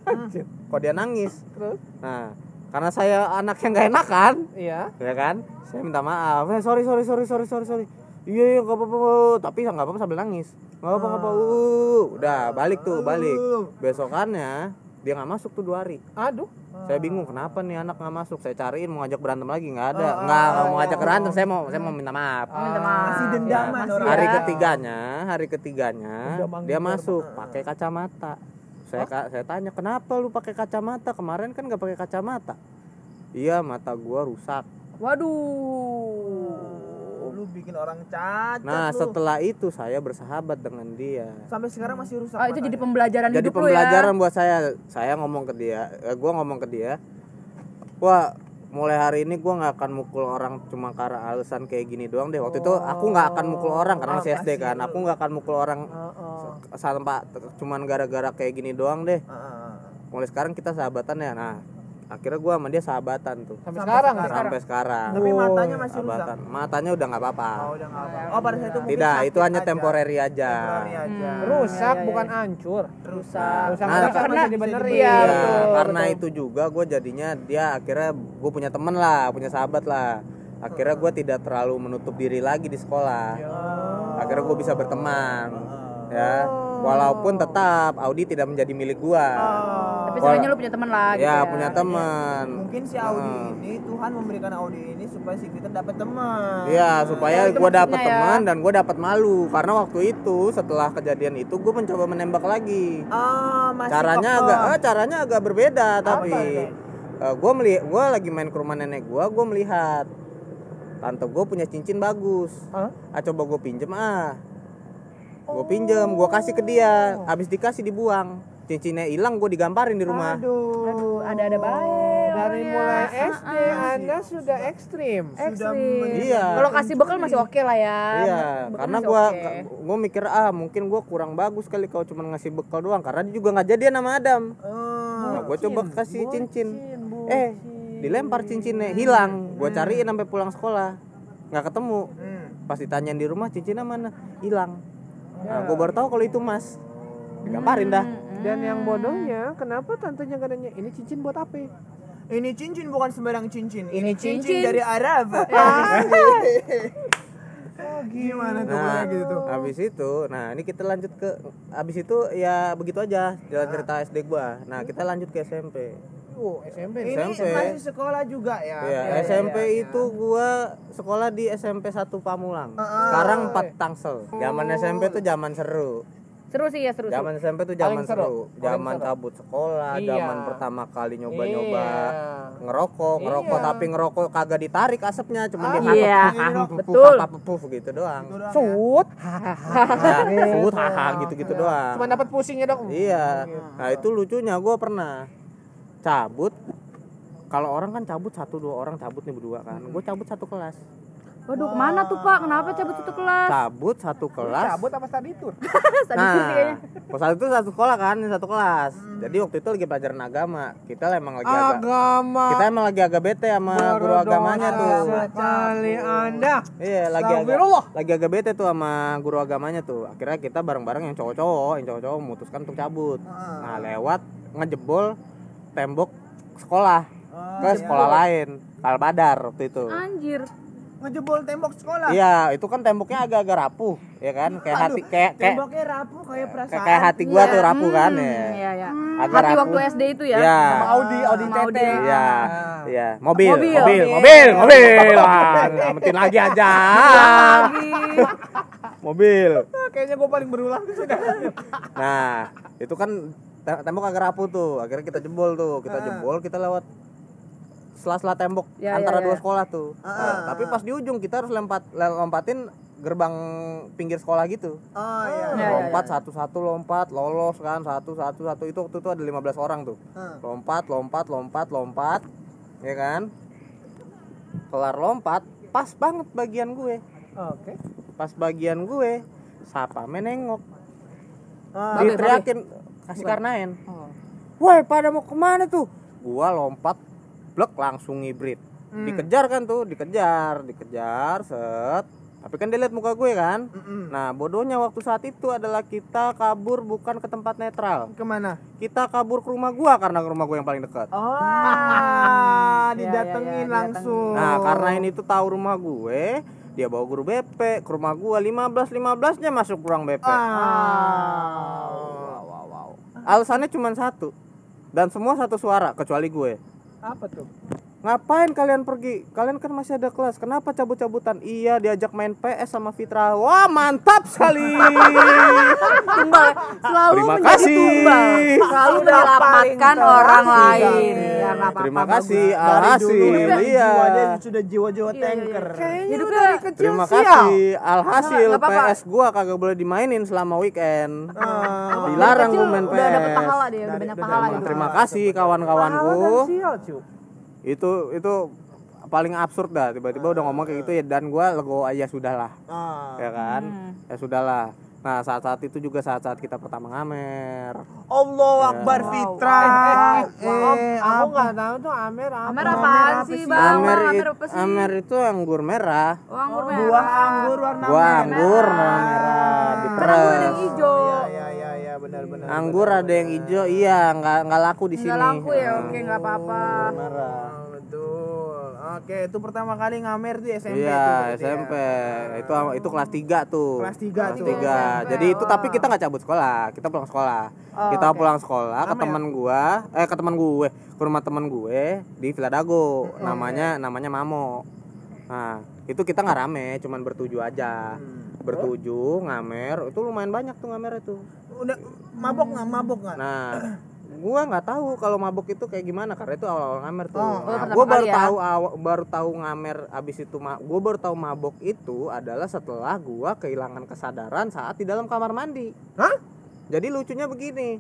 Kok dia nangis? Terus? Nah, karena saya anak yang gak enakan, Iya. ya kan? Saya minta maaf. Eh, sorry, sorry, sorry, sorry, sorry, sorry. Iya, iya, gak apa-apa. Tapi nggak apa-apa sambil nangis. Gak apa-apa, nggak apa. Uh, udah balik tuh, balik. Besokannya dia nggak masuk tuh dua hari. Aduh. Saya bingung kenapa nih anak nggak masuk. Saya cariin mau ngajak berantem lagi nggak ada. Nggak nggak mau ngajak berantem. Saya mau saya mau minta maaf. Minta maaf. Masih dendaman Masih orang. Hari ya. ketiganya, hari ketiganya dia masuk pakai kacamata. Saya ka- saya tanya kenapa lu pakai kacamata? Kemarin kan nggak pakai kacamata. Iya mata gua rusak. Waduh. Lu bikin orang cacat Nah lu. setelah itu saya bersahabat dengan dia. sampai sekarang masih rusak. Ah, itu jadi pembelajaran Jadi hidup lu pembelajaran ya. buat saya. Saya ngomong ke dia, eh, gua ngomong ke dia, wah mulai hari ini gua nggak akan mukul orang cuma karena alasan kayak gini doang deh. Waktu itu aku nggak akan mukul orang karena masih SD kan. Aku nggak akan mukul orang Heeh. sampai cuman gara-gara kayak gini doang deh. Ah. mulai sekarang kita sahabatan ya nah akhirnya gua sama dia sahabatan tuh. Sampai sekarang. sampai sekarang. Tapi matanya masih rusak. sahabatan. Matanya udah nggak apa-apa. Oh, udah nggak apa. Oh, pada saat itu tidak sakit itu hanya temporary aja. Temporary aja. Rusak Iya, iya, bukan iya. hancur. rusak. Rusak. Nah, rusak karena- dibenerin. Iya, Iya, betul, karena betul. itu juga gue jadinya dia akhirnya gue punya temen lah punya sahabat lah. Akhirnya gue tidak terlalu menutup diri lagi di sekolah. Akhirnya gue bisa berteman ya. Walaupun tetap Audi tidak menjadi milik gue tapi sebenarnya lu punya teman lah gitu ya ya punya teman Mungkin si Audi Hmm. ini Tuhan memberikan Audi ini supaya si Fitri dapat teman. Iya supaya gue dapat ya. teman dan gue dapat malu karena waktu itu setelah kejadian itu gue mencoba menembak lagi Ah, masih caranya kekeh. agak eh, caranya agak berbeda tapi itu? gue melihat gue lagi main ke rumah nenek gue gue melihat tante gue punya cincin bagus Hah? ah coba gue pinjem ah gue pinjem gue kasih ke dia habis dikasih dibuang cincinnya hilang gue digamparin di rumah aduh ada ada baik Dari orangnya. mulai Ah, SD ah. Anda sudah ekstrim. ekstrim Iya. kalau kasih bekal masih oke lah ya Iya, Bekal karena gua oke. gua mikir ah mungkin gua kurang bagus kali kalau cuma ngasih bekal doang karena dia juga nggak jadian sama Adam. Oh. Nah, gua coba kasih cincin. Eh, dilempar cincinnya hilang. Gua cariin sampai pulang sekolah. nggak ketemu. Hmm. Pas ditanyain di rumah cincinnya mana? Hilang. Nah, gua baru tahu kalau itu Mas. Digamparin dah. Dan yang bodohnya, kenapa tantenya gak nanya, ini cincin buat apa? Ini cincin bukan sembarang cincin. Ini cincin, cincin. dari Arab. oh, gimana tuh Nah, kayak gitu tuh? habis itu, nah ini kita lanjut ke habis itu ya begitu aja jalan cerita SD gua. Nah, kita lanjut ke SMP. Oh, SMP. Ini SMP. masih sekolah juga ya. Iya, Iya, SMP iya, iya. itu gua sekolah di SMP 1 Pamulang. Ah. Sekarang 4 Tangsel. Zaman SMP tuh zaman seru. Seru sih ya seru, seru. Zaman SMP tuh zaman seru. Zaman seru. cabut sekolah, Iya. zaman pertama kali nyoba-nyoba Iya. ngerokok, ngerokok Iya. tapi ngerokok kagak ditarik asapnya, cuma Ah, dihapap, iya, betul. hapap, gitu doang. Itu doang ya. Cut. Ya, sebut haha gitu-gitu doang. Cuma dapat pusingnya dong. Iya. Nah itu lucunya gue pernah cabut. Kalau orang kan cabut satu dua orang cabut nih berdua kan. Gue cabut satu kelas. Waduh ke mana tuh pak kenapa cabut satu kelas Cabut satu kelas. Cabut apa tadi? Tadi tuh kayaknya. Nah, pas itu satu sekolah kan, satu kelas. Jadi waktu itu lagi pelajaran agama. Kita emang lagi agak Agama. kita emang lagi agak bete sama guru agamanya tuh. Sekali Anda. Iya, lagi agak lagi agak bete tuh sama guru agamanya tuh. Akhirnya kita bareng-bareng yang cowok-cowok, yang cowok-cowok memutuskan untuk cabut. Nah, lewat ngejebol tembok sekolah ke sekolah lain, Kalbadar waktu itu. anjir Ngejebol tembok sekolah. Iya, itu kan temboknya agak-agak rapuh, ya kan? Kayak hati kayak kayak Temboknya rapuh kayak perasaan. kayak, hati gua tuh rapuh kan ya. iya ya Agak hati rapuh. waktu SD itu ya Iya. Sama Audi, Audi Sama Tete. Audi. Iya, iya. Mobil, Mobil. mobil, mobil, mobil. Wah, ngamatin lagi aja. Mobil. Kayaknya gue paling berulang sudah. Nah, itu kan te- tembok agak rapuh tuh. Akhirnya kita jebol tuh. Kita jebol, kita lewat sela-sela tembok Ya, antara ya, dua ya. sekolah tuh. Nah, tapi pas di ujung kita harus lompat lompatin gerbang pinggir sekolah gitu. Oh iya. Ya, ya, lompat satu-satu lompat, lolos kan satu satu itu waktu itu ada 15 orang tuh. Hmm. Lompat, lompat, lompat, lompat. Ya kan? Kelar lompat, pas banget bagian gue. Oke. Pas bagian gue, siapa menengok. Ah, Diteriakin kasih karnain. Oh. Woi, pada mau ke mana tuh? Gua lompat, blek langsung ngibrit. Hmm. Dikejar kan tuh, dikejar, dikejar, set. Tapi kan dia lihat muka gue kan. Mm-mm. Nah, bodohnya waktu saat itu adalah kita kabur bukan ke tempat netral. Ke mana? Kita kabur ke rumah gua karena ke rumah gue yang paling dekat. Oh, Ya, didatengin ya, ya, langsung. Nah, karena ini tuh tahu rumah gue, dia bawa guru BP ke rumah gua 15 15-nya masuk ruang BP. Ah. Alasannya cuma satu. Dan semua satu suara kecuali gue. Apa tuh? Ngapain kalian pergi? Kalian kan masih ada kelas. Kenapa cabut-cabutan? Iya, diajak main PS sama Fitra. Wah, mantap sekali. tumbal selalu Terima kasih. tumbal selalu menyelamatkan orang lain ya Terima kasih. Dulu Alhasil, kan iya. sudah jiwa-jiwa Iya, iya, tanker. Kayaknya Hidupnya udah dari kecil Terima kasih. Alhasil. PS gua kagak boleh dimainin selama weekend. Ah. Dilarang gua main udah dapet PS. pahala dia udah banyak udah pahala gitu Terima kasih kawan-kawanku. Itu itu paling absurd dah tiba-tiba udah ngomong kayak gitu ya dan gua lego aja sudahlah Ah. ya kan Hmm. ya sudahlah Nah saat-saat itu juga saat-saat kita pertama ngamer. Allah Akbar Fitra. Eh, aku nggak tahu tuh Amer apa. Amer apaan sih bang? Amer, apa sih? Amer itu anggur merah. Oh, anggur merah. Buah anggur warna Buah merah. anggur warna merah ada diperes. yang hijau. Iya iya iya benar-benar. Anggur ada yang hijau, iya nggak nggak laku di sini. Nggak laku ya, oke nggak apa-apa. Merah. Oh. Oke, itu pertama kali ngamer di SMP Iya berarti ya. SMP itu itu kelas 3 tuh. Kelas tiga Kelas tuh. tiga. Jadi itu tapi kita nggak cabut sekolah, kita pulang sekolah. kita pulang sekolah ke Ngamer. teman gua, eh ke teman gue, ke rumah teman gue di Villa Dago. Namanya namanya Mamo. Nah itu kita nggak rame, cuman bertujuh aja. Bertujuh ngamer, itu lumayan banyak tuh ngamer itu. Udah mabok nggak? Mabok nggak? Nah, gua nggak tahu kalau mabok itu kayak gimana karena itu awal-awal ngamer tuh. Oh, Nah, gua baru ya? tahu awa- baru tahu ngamer abis itu ma- gua baru tahu mabok itu adalah setelah gua kehilangan kesadaran saat di dalam kamar mandi. Hah? Jadi lucunya begini.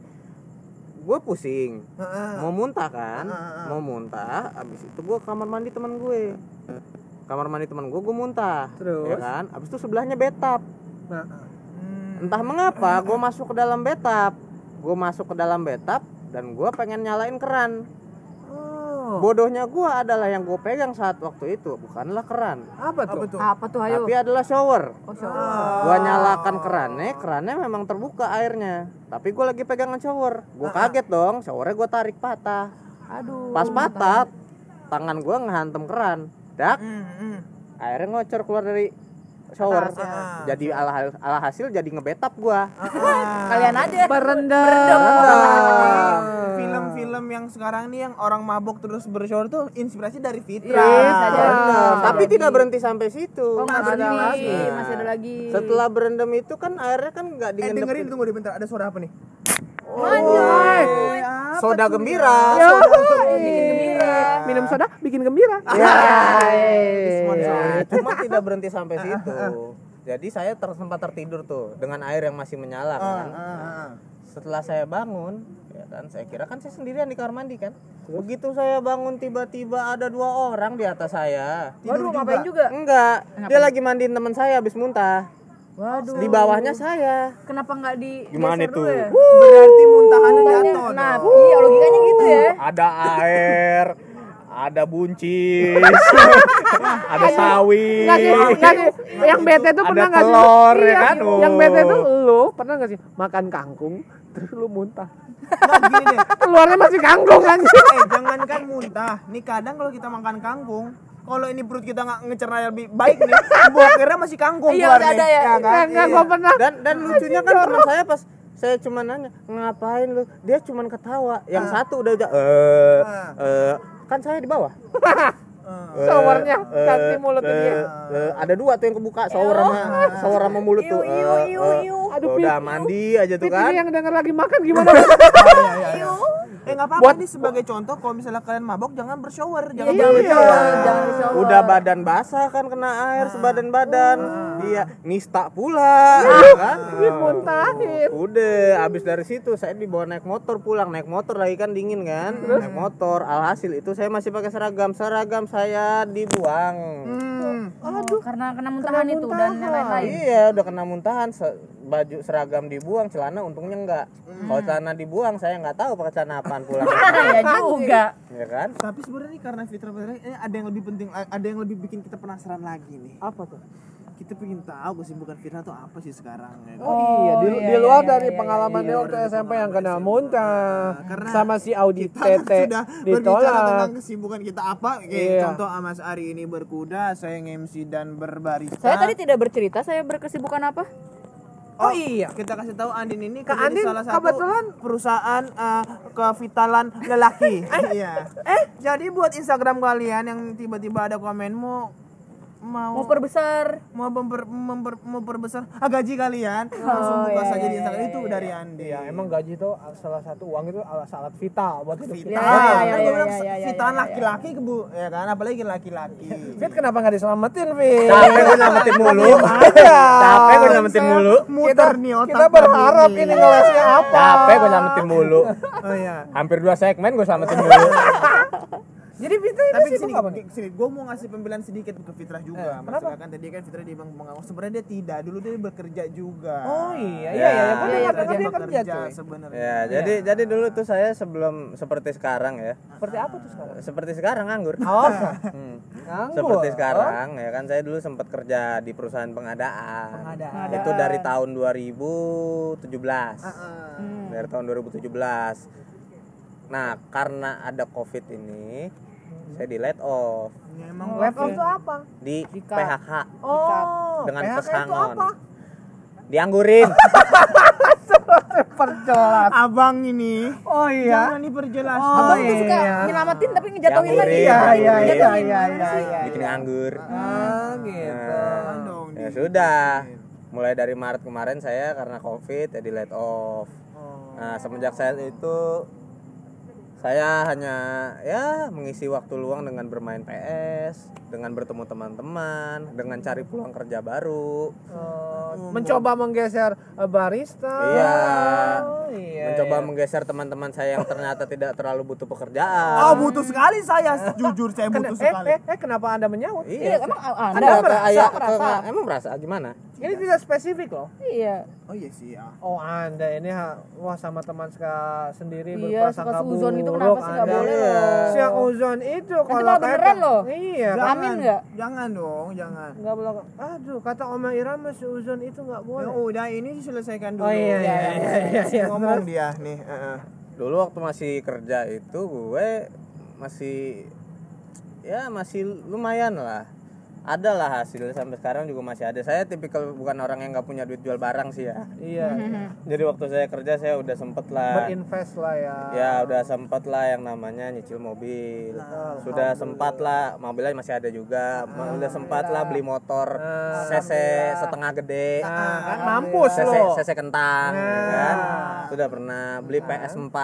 Gue pusing, Heeh. mau muntah kan? Mau muntah, abis itu gua ke kamar mandi teman gue. Kamar mandi teman gue, gue muntah, Terus? ya kan? Abis itu sebelahnya betap. Nah. Entah mengapa gue masuk ke dalam betap. Gue masuk ke dalam betap dan gue pengen nyalain keran. oh, Bodohnya gue adalah yang gue pegang saat waktu itu bukanlah keran, apa tuh? Apa tuh? Apa tuh ayo? tapi adalah shower. Oh, shower. Gue nyalakan kerannya, kerannya memang terbuka airnya. Tapi gue lagi pegangan shower. Gue kaget dong, showernya gue tarik patah. Aduh. Pas patah, tangan gue ngehantem keran. Dak, Hmm, hmm. airnya ngocor keluar dari shower. Atas, ah. Jadi ala alhasil jadi ngebetap gue. Kalian aja. Berendam. Film-film yang sekarang nih yang orang mabok terus bershower tuh inspirasi dari Fitra. Bener. Tapi tidak berhenti sampai situ. Oh, masih ada lagi. Masih ada lagi. Setelah berendam itu kan airnya kan nggak Eh dengerin tunggu di bentar ada suara apa nih? Anjay. Soda gembira. Bikin gembira. Minum soda bikin gembira. Ya. Ya, Cuma tidak berhenti sampai situ. Jadi saya ter sempat tertidur tuh dengan air yang masih menyala kan. Ah, ah, ah. Setelah saya bangun, ya kan saya kira kan saya sendirian di kamar mandi kan. Begitu saya bangun tiba-tiba ada dua orang di atas saya. Waduh, ngapain juga? Enggak, dia lagi mandiin teman saya habis muntah. Waduh. Di bawahnya saya. Kenapa nggak di Gimana geser itu? ya? Berarti muntahannya jatuh. Nah, dong. iya logikanya gitu ya. ada air, ada buncis, ada sawi, Nggak sih, nggak sih. Yang bete tuh ada pernah nggak sih? telur, ya Iya, kan? Yang bete tuh lu pernah nggak sih makan kangkung terus lu muntah? Nggak, gini deh. Keluarnya masih kangkung kan? Eh jangankan muntah. Nih kadang kalau kita makan kangkung, kalau ini perut kita nggak ngecerna lebih baik nih, bokernya masih kangkung Iya, keluar udah nih. ada ya. kan? Nggak, nggak, Iya. gua pernah. Dan dan lucunya kan teman saya pas saya cuma nanya ngapain lu dia cuma ketawa yang satu udah aja eh Ah. eh kan saya di bawah Ah. Eh, Showernya eh, ganti mulutnya eh, dia. eh, ada dua tuh yang kebuka shower sama shower sama mulut tuh Iu, iu, iu, iu. Aduh, udah mandi aja tuh kan ini yang denger lagi makan gimana? Eh nggak apa-apa nih sebagai contoh kalau misalnya kalian mabok jangan bershower, jangan Iya, jangan bershower, jangan bershower. udah badan basah kan kena air sebadan badan iya nista pula ya kan? Dimuntahin. udah abis dari situ saya dibawa naik motor pulang. Naik motor lagi kan dingin kan? Naik motor alhasil itu saya masih pakai seragam. Seragam saya dibuang. Hmm. Aduh, karena kena muntahan itu dan yang lain-lain. iya udah kena muntahan Se- baju seragam dibuang celana untungnya enggak kalau celana dibuang saya nggak tahu pakai celana apaan pulang ya juga. ya kan Tapi sebenarnya nih karena Fitra Fitra ini ada yang lebih penting, ada yang lebih bikin kita penasaran lagi nih. Apa tuh? Kita pengen tahu kesibukan Fitra tuh apa sih sekarang ya kan? Oh iya, di, iya, di luar iya, dari iya, pengalaman dia waktu SMP yang kena muntah Karena sama si Audi kita kan Tete sudah berbicara tentang ditolak. kesibukan kita apa kayak Iya. contoh Mas Ari ini berkuda saya nge-MC dan berbarista Saya tadi tidak bercerita saya berkesibukan apa? Oh iya. kita kasih tahu Andin ini di Andin salah satu kebetulan- perusahaan uh, kevitalan lelaki iya eh jadi buat Instagram kalian yang tiba-tiba ada komen mau mau Mau perbesar. mau memper, memper- mau perbesar. Ah, gaji kalian. Langsung buka iya, saja iya, di Instagram. iya, itu iya. dari Andi. Iya, emang gaji itu salah satu uang itu alat sangat vital buat hidup kita. Kan bilang iya, iya, vitalan iya, laki-laki ke bu ya kan? Apalagi laki-laki. Fit kenapa nggak diselamatin, Fit? capek gue nyelamatin mulu. capek gue nyelamatin mulu. muter nih otak Kita berharap ini ngelesnya apa? capek gue nyelamatin mulu. Oh iya. Hampir dua segmen gue selamatin mulu Jadi Fitra itu tapi sibuk sini, apa nih? sini gue mau ngasih pembelaan sedikit ke Fitrah juga Eh, kenapa? masalah kan tadi kan Fitrah dia bang mengaku sebenarnya dia tidak dulu dia bekerja juga Oh iya, iya, Ya. iya, Iya, iya, iya, iya, kerja, dia kerja cuy. sebenarnya Ya, jadi jadi dulu tuh saya sebelum seperti sekarang ya. Seperti apa tuh sekarang? Seperti sekarang nganggur. Oh, Hmm. nganggur. Seperti sekarang ya kan saya dulu sempat kerja di perusahaan pengadaan. Pengadaan. Itu dari tahun 2017. Hmm. Dari tahun 2017. Nah, karena ada Covid ini saya di let off Ya, emang Oh, Level itu apa? di Di-cut. PHK Oh, dengan PHK itu pesangon. apa? Dianggurin. Perjelas. abang ini Oh iya. jangan diperjelas Oh, Abang tuh suka iya. nyelamatin tapi ngejatuhin lagi. Iya, iya, iya, Ngejatuhin. iya, Gimana iya, sih? iya. bikin nganggur. Ah, gitu. Dong, Ya di- sudah. Mulai dari Maret kemarin saya karena Covid jadi let off. Oh. Nah, semenjak saya itu saya hanya ya mengisi waktu luang dengan bermain PS, dengan bertemu teman-teman, dengan cari peluang kerja baru, Oh, mencoba menggeser eh, barista. Iya. Oh, iya. mencoba iya. menggeser teman-teman saya yang ternyata tidak terlalu butuh oh pekerjaan. butuh sekali saya jujur saya Ken- butuh eh, sekali eh, eh, kenapa Anda menyaut? Iya, emang Anda Anda kayak ayah- merasa. kayak- emang merasa gimana? Ini tidak spesifik loh. Iya. oh iya sih ya Oh Anda ini ha- wah sama teman sendiri Iya, berprasangka suka suzon itu kenapa sih nggak boleh Iya. loh? Si yang uzon itu kalau malah beneran loh. Iya, jangan Amin nggak? jangan dong jangan nggak boleh. Aduh, kata Oma Irama si uzon itu nggak ya boleh. udah ini diselesaikan dulu Oh iya iya iya iya. iya. ngomong dia nih heeh. Dulu waktu masih kerja itu gue masih ya masih lumayan lah. Ada lah hasil sampai sekarang juga masih ada. Saya tipikal bukan orang yang nggak punya duit jual barang sih ya. Iya. Jadi waktu saya kerja saya udah sempet lah. Berinvest lah ya. Ya udah sempet lah yang namanya nyicil mobil. Sudah sempat lah mobilnya masih ada juga. Udah sempat lah beli motor CC setengah gede. Nah, kan mampus CC. CC kentang ya kan. Sudah pernah beli PS4.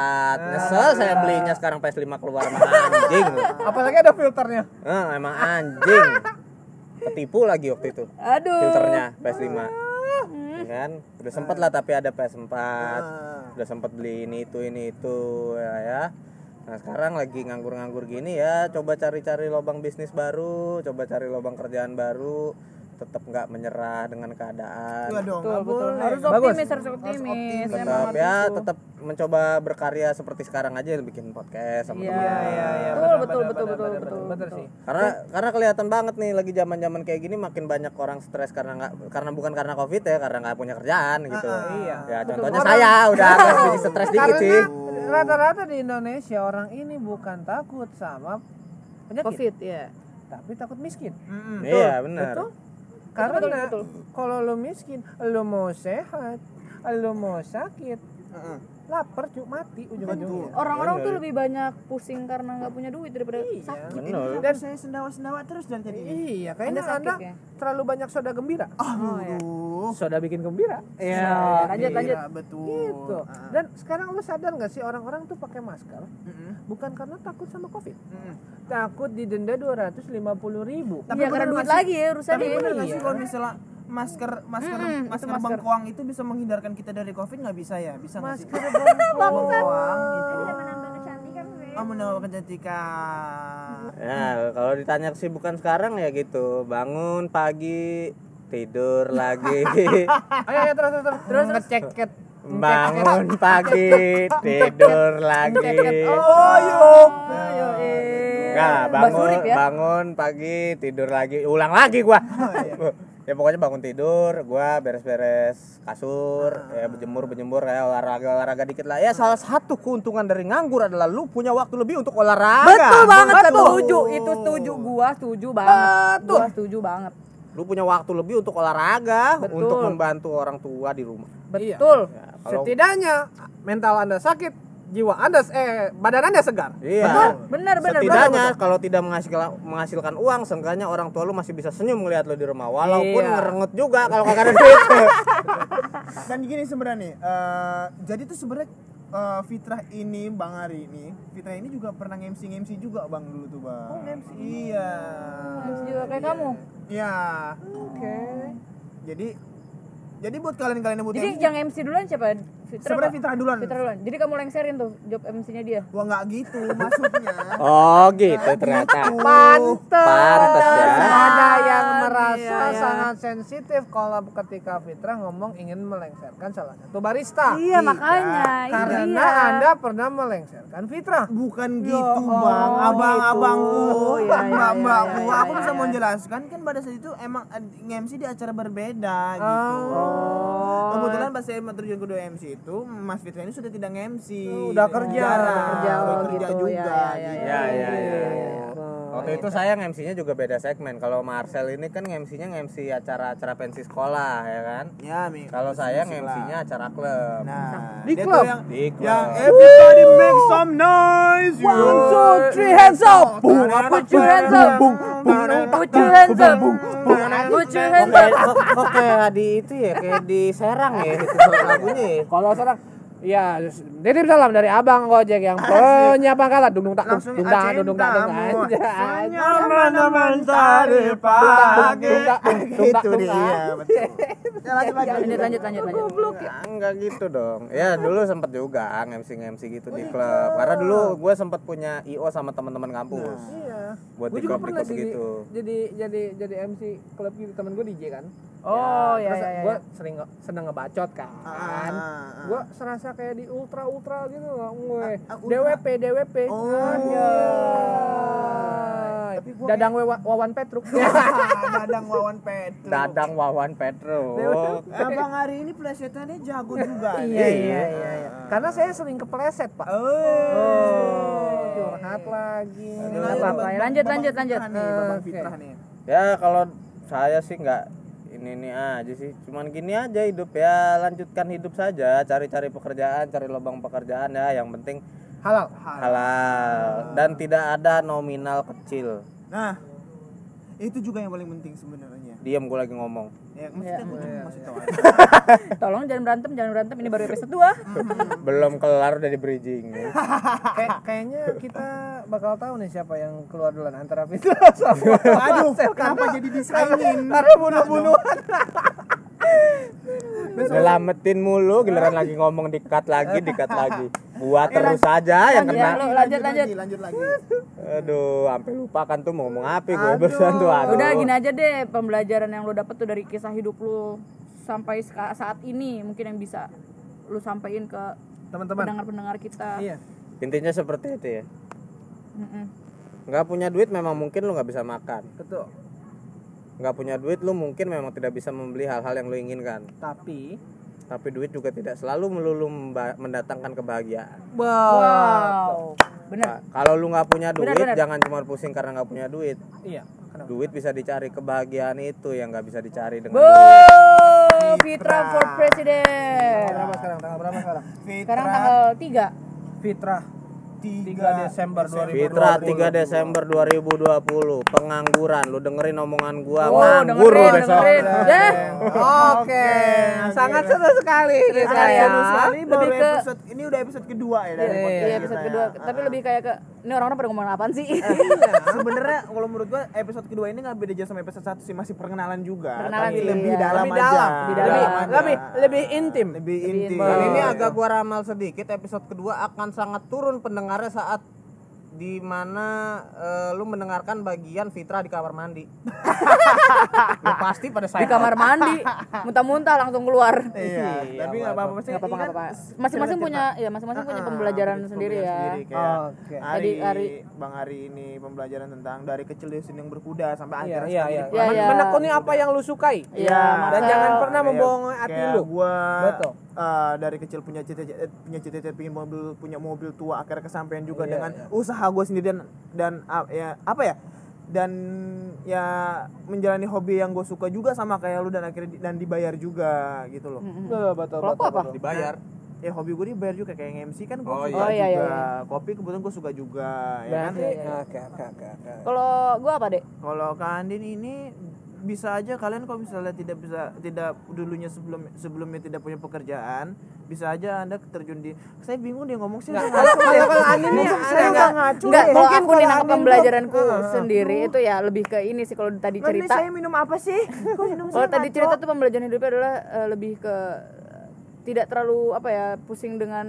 Nyesel saya belinya sekarang PS5 keluar sama anjing. Apalagi ada filternya. Eh, emang anjing. Ketipu lagi waktu itu. Aduh. filternya PS5 Ya kan? Udah sempet lah tapi ada PS4 udah sempet beli ini itu ini itu ya, ya. nah sekarang lagi nganggur-nganggur gini ya coba cari-cari lubang bisnis baru coba cari lubang kerjaan baru tetap nggak menyerah dengan keadaan Iya dong Betul, betul. boleh. Harus Bagus. optimis, harus optimis. Tetap ya tetap mencoba berkarya seperti sekarang aja bikin podcast sama Iya, teman iya, iya. Betul, betul, betul, betul, betul. benar sih. karena karena kelihatan banget nih lagi zaman zaman kayak gini makin banyak orang stres karena nggak karena bukan karena covid ya karena nggak punya kerjaan gitu iya. ya contohnya saya udah agak sedikit stres dikit sih rata-rata di Indonesia orang ini bukan takut sama penyakit, Covid ya. tapi takut miskin. Mm-mm. iya benar Betul? Karena betul, betul. kalau lo miskin, lo mau sehat, lo mau sakit, Heeh. Lapar cuk mati ujung-ujungnya. Orang-orang tuh Bener. lebih banyak pusing karena nggak punya duit daripada Iya. sakit. benar dan saya sendawa-sendawa terus dan tadi Iya, Anda kayaknya sakit anda ya? terlalu banyak soda gembira. Oh, ya. Aduh. Soda bikin gembira. Iya, lanjut, lanjut. Iya, betul Gitu. Ah. Dan sekarang lo sadar nggak sih orang-orang tuh pakai masker Mm-mm. bukan karena takut sama covid, Mm-mm. takut didenda 250 ribu. Tapi Iya, karena bener duit lagi ya urusannya. Tapi bener nggak Iya. sih kalau misalnya masker masker itu masker, masker. bengkoang itu bisa menghindarkan kita dari covid nggak bisa ya? Bisa nggak sih? Masker bengkoang gitu. Menambah kecantikan oh menambah kecantikan. Ya kalau ditanya kesibukan sekarang ya gitu. Bangun pagi tidur lagi. Ayo, ayo terus terus terus. terus ngeceket. bangun pagi tidur lagi. Oh yo. Ayo, eh. Nggak, Mbak bangun ya. bangun pagi tidur lagi. Ulang lagi gua ya pokoknya bangun tidur gua beres-beres kasur ya berjemur berjemur ya olahraga olahraga dikit lah ya salah satu keuntungan dari nganggur adalah lu punya waktu lebih untuk olahraga Betul banget, setuju. Itu setuju, gua setuju banget. Betul. Gua setuju banget. lu punya waktu lebih untuk olahraga Betul. untuk membantu orang tua di rumah Betul. ya, kalau Setidaknya mental anda sakit, jiwa anda eh badan anda segar. iya Benar, benar, setidaknya kalau tidak menghasilkan menghasilkan uang seenggaknya orang tua lu masih bisa senyum melihat lu di rumah walaupun Iya. ngerengut juga kalau kagak ada duit dan gini sebenarnya nih eh, jadi tuh sebenarnya eh, Fitrah ini Bang Ari ini Fitrah ini juga pernah MC MC juga Bang dulu tuh Bang oh MC iya Harus juga kayak kamu. iya Oke. jadi Jadi buat kalian-kalian yang butuh Jadi MC, yang MC duluan siapa? Fitra. sebenarnya? Fitra duluan. Fitra duluan. Jadi kamu lengserin tuh job MC-nya dia. Wah nggak gitu maksudnya. Oh gitu ternyata. Pantes. Pantes ya. Ada yang Iya, merasa iya. sangat sensitif kalau ketika Fitra ngomong ingin melengsarkan salah satu barista. Iya, makanya. Karena iya. Anda pernah melengsarkan Fitra. Bukan gitu Allah, bang, abang-abangku, gitu. Iya, iya, mbak-mbakku. iya, iya, Aku iya, bisa iya. menjelaskan kan pada saat itu emang MC di acara berbeda gitu. Oh. Kebetulan pas saya terjun kedua MC itu, Mas Fitra ini sudah tidak MC. Oh, udah kerja. Udah kerja, udah kerja gitu. juga. Ya, ya, gitu. Ya ya ya. ya. Oh, Waktu itu saya MC-nya juga beda segmen. Kalau Marcel ini kan MC-nya MC acara-acara pensi sekolah ya kan. Ya, Mi. Kalau saya. MC-nya acara klub. Nah, Di dia tuh klub? yang, Di klub. yang everybody make some noise. One, yo. two, three, hands up. Boom, Put your hands up. Put your hands up. Put your hands up. kok, kayak di itu ya, kayak di Serang ya itu lagunya ya. Kalau sekarang Ya, titip salam dari Abang Gojek yang punya pangkalan dung dung tak dung Langsung dung tak dung dung tak dung anjay. Nyaman-nyaman tadi pagi. Tak Itu dia, tak. betul. Ya, lanjut, lanjut. Lanjut lanjut lanjut lanjut. Enggak, gitu dong. Ya dulu sempet juga MC MC gitu di klub. Karena dulu gue sempet punya IO sama teman-teman kampus. Iya. Buat di klub di klub jadi, gitu. jadi jadi jadi MC klub gitu temen gue DJ kan. Oh, ya terus ya ya. gue sering nge- seneng ngebacot kan. Ah, ah, ah. Gue serasa kayak di ultra ultra gitu nggak gue. Ah, ah, ultra. DWP DWP. Oh. Gua Dadang Wewa- Wawan Petruk. Dadang Wawan Petro. Dadang Wawan Petro. Abang hari ini plesetannya jago juga. Iya iya iya. iya. Karena saya sering kepleset pak. Oh. Oh, curhat lagi. Nggak lanjut, lanjut, lanjut, lanjut. Nih, Babang Oke. Fitrah nih. Ya kalau saya sih nggak ini ini aja sih. Cuman gini aja hidup ya, lanjutkan hidup saja, cari-cari pekerjaan, cari lubang pekerjaan ya. Yang penting Halal. halal dan tidak ada nominal kecil. Nah, itu juga yang paling penting sebenarnya. Diam gue lagi ngomong. Ya, maksudnya aku cuma masih tahu aja. Tolong jangan berantem, jangan berantem. Ini baru episode 2. Belum kelar udah di bridging. Kayak kayaknya kita bakal tahu nih siapa yang keluar duluan antara Fitra sama Aduh, kenapa jadi disaingin? karena bunuh-bunuhan. Nyelamatin mulu, giliran lagi ngomong dikat lagi, dikat lagi. Buat terus saja yang lanjut, kena. lanjut, lanjut. lagi, lanjut lagi. Aduh, sampai lupa kan tuh mau ngomong apa gue barusan tuh. Aduh. Udah gini aja deh, pembelajaran yang lo dapet tuh dari kisah hidup lo sampai saat ini mungkin yang bisa lu sampaikan ke Teman-teman. pendengar-pendengar kita. Iya. Intinya seperti itu ya. Mm-mm. Nggak punya duit memang mungkin lu nggak bisa makan. Betul. Nggak punya duit lu mungkin memang tidak bisa membeli hal-hal yang lu inginkan. Tapi Tapi duit juga tidak selalu melulu mendatangkan kebahagiaan. Wow. Bener. Nah, kalau lu nggak punya duit, Benar, benar. jangan cuma pusing karena nggak punya duit. iya. Kenapa? Duit bisa dicari, kebahagiaan itu yang nggak bisa dicari dengan Bo, duit. Fitra for President. Berapa sekarang? Tanggal berapa sekarang? Sekarang tanggal 3. Fitra 3 Desember 2020. Fitra 3 Desember 2020 pengangguran lu dengerin omongan gua Oh, nganggur dengerin, besok dengerin. Ya. Oke, sangat seru sekali ini Serius saya. sekali. Lebih ke- episode ini udah episode kedua ya dari Iya, podcast iya, episode kita kedua. ya. Tapi lebih kayak ke ini orang-orang pada ngomongin apaan sih? Sebenarnya kalau menurut gua episode kedua ini nggak beda jauh sama episode satu sih masih perkenalan juga. Perkenalan tapi sih, lebih iya. dalam Lebih aja. dalam, lebih lebih, dalam aja. lebih, lebih intim. lebih Lebih inti. intim. Dan ini agak gua ramal sedikit episode kedua akan sangat turun pendengarnya saat di mana eh, lu mendengarkan bagian Fitra di kamar mandi. lu pasti pada Di saya. kamar mandi, muntah-muntah langsung keluar. Iya, tapi nggak apa-apa sih. Nggak apa-apa, kan apa-apa. Masing-masing punya, ya masing-masing punya Ah, pembelajaran punya sendiri ya. sendiri, kayak Oke. Hari, Tadi hari- Bang Hari ini pembelajaran tentang dari kecil dia senang berkuda sampai Iya, akhirnya iya, sekarang iya. Iya, Men- iya. Menekuni apa yang lu sukai. Iya, Dan masa- jangan pernah membohongi hati lu. gua Betul. Eh, dari kecil punya cita-cita punya cita-cita pengen mobil punya mobil tua akhirnya kesampaian juga Iya, dengan iya. usaha gue sendiri dan dan ah, ya apa ya dan ya menjalani hobi yang gue suka juga sama kayak lu dan akhirnya di- dan dibayar juga gitu loh Mm-mm. Betul, betul, betul. Dibayar. ya hobi gue dibayar juga kayak MC kan gue Oh, suka iya. Oh, iya, juga iya, kopi kebetulan gue suka juga ya kan Berarti, Iya, iya. oke, oke. Kalau gua apa, Dek? kalau Kak Andin ini bisa aja kalian kalau misalnya tidak bisa tidak dulunya sebelum sebelumnya tidak punya pekerjaan bisa aja anda terjun di saya bingung dia ngomong sih Nggak, ngaco ya. kalau Andin nih, saya nggak? ngaco Enggak, ya. kalau Mungkin aku Andin pembelajaranku sendiri itu ya lebih ke ini sih kalau tadi ini cerita. saya minum apa sih Kalau tadi cerita tuh pembelajaran hidupnya adalah eh, lebih ke tidak terlalu apa ya pusing dengan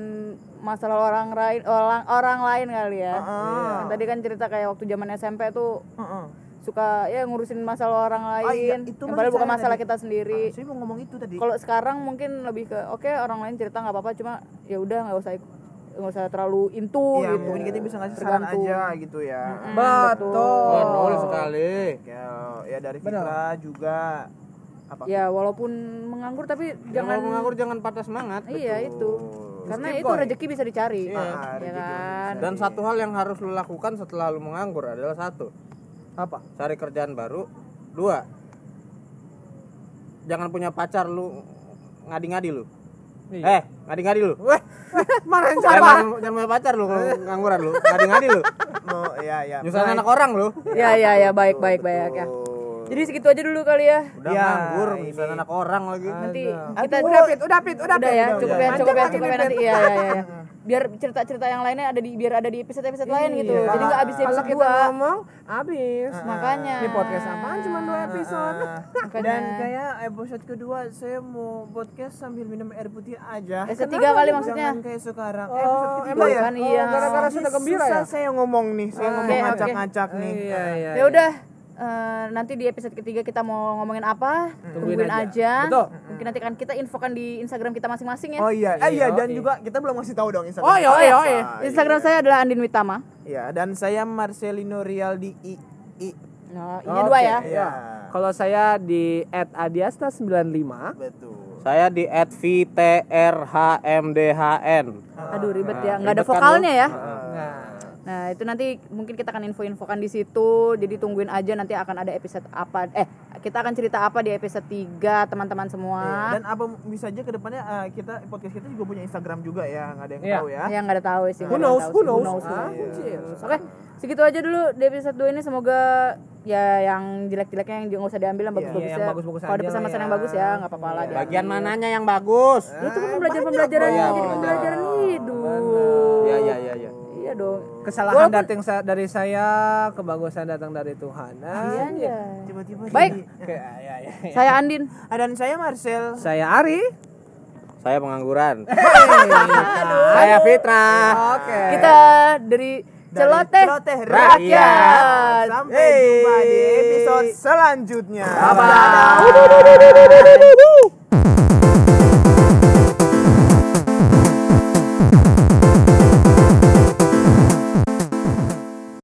masalah orang lain orang orang lain kali ya. Kan tadi kan cerita kayak waktu zaman SMP tuh Heeh. Suka ya ngurusin masalah orang lain, Oh, iya, itu yang padahal bukan masalah tadi. kita sendiri. Ah, saya mau ngomong itu tadi Kalau sekarang mungkin lebih ke oke orang lain cerita nggak apa-apa cuma ya udah nggak usah ikut- nggak usah terlalu into Iya, gitu. mungkin kita bisa ngasih saran aja gitu ya. Betul. Betul sekali. Ya, ya dari Fitra juga apa? Ya walaupun menganggur tapi Jangan jangan menganggur jangan patah semangat. Iya itu. Karena Skip, itu boy. rezeki bisa dicari. Ah, ya rezeki kan? Dan satu hal yang harus lu lakukan setelah lu menganggur adalah satu, Apa? cari kerjaan baru. Dua, jangan punya pacar lu ngadi-ngadi lu. Iya. Eh, ngadi-ngadi lu. Weh, marahin Jangan, siapa? jangan punya pacar lu kalau ngangguran lu. Ngadi-ngadi lu. Mau ya ya. Nyusahin anak orang lu. Ya ya ya baik baik baik ya. Jadi segitu aja dulu kali ya. Udah Ya, nganggur, nyusahin anak orang lagi. Nanti Aduh. kita udah pit, udah pit, udah udah pit. ya, cukup ya, cukup ya, cukup ya nanti iya iya iya. Biar cerita-cerita yang lainnya ada di biar ada di episode-episode lain gitu. Iya. Jadi nggak habis di Kalau episode kita 2. ngomong habis. Makanya. Ini podcast apaan cuma dua episode. Makanya. Dan kayak episode kedua saya mau podcast sambil minum air putih aja. Episode tiga kali maksudnya. Jangan kayak sekarang. Oh, episode ketiga emang ya. Kan iya. Oh, gara-gara sudah gembira susah ya? saya ngomong nih, saya ngomong ngacak-ngacak nih. Iya, iya. Ya udah eh, nanti di episode ketiga kita mau ngomongin apa? Tungguin Tungguin, aja. aja. Betul. Mungkin nanti akan kita infokan di Instagram kita masing-masing ya. Oh iya, eh, iya Iya, dan iya. juga kita belum ngasih tahu dong Instagram. Oh iya, oh iya, oh iya. Instagram saya adalah Andin Witama. Iya, dan saya Marcelino Rialdi I I. Nah, ini Oke. dua ya. Iya. Kalau saya di @adiasta95 Betul. Saya di @vtrhmdhn. Aduh ribet ya, nggak ada ribet kan vokalnya ya. Nah, Nah itu nanti mungkin kita akan info-infokan di situ. Jadi tungguin aja nanti akan ada episode apa. Eh kita akan cerita apa di episode 3 teman-teman semua. Iya, Dan apa bisa aja ke depannya eh, kita podcast kita juga punya Instagram juga ya, nggak ada yang Iya. tahu ya. Ya nggak ada tahu sih. Who knows, tahu who knows. who Ah, knows. kucil. Oke, segitu aja dulu di episode 2 ini semoga ya yang jelek-jeleknya yang nggak usah diambil yang Iya, bagus-bagus yang ya. bagus-bagus Kalau ada pesan-pesan ya. yang bagus ya nggak apa-apa lah. diambil. Bagian mananya yang bagus? Ya, itu kan pembelajaran-pembelajaran Iya, jadi pembelajaran hidup. Iya, iya, iya, iya. Iya dong. kesalahan Walaupun- datang sa- dari saya, kebagusan datang dari Tuhan. Nah, Iya, iya. Tiba-tiba Baik. jadi- Oke, ya, ya, ya. Saya Andin. Ah, dan saya Marcel. Saya Ari. Saya pengangguran. Saya Fitra. Oke. Kita dari Celoteh Celoteh Rakyat. Rakyat. Sampai Hey. jumpa di episode selanjutnya. Bye-bye.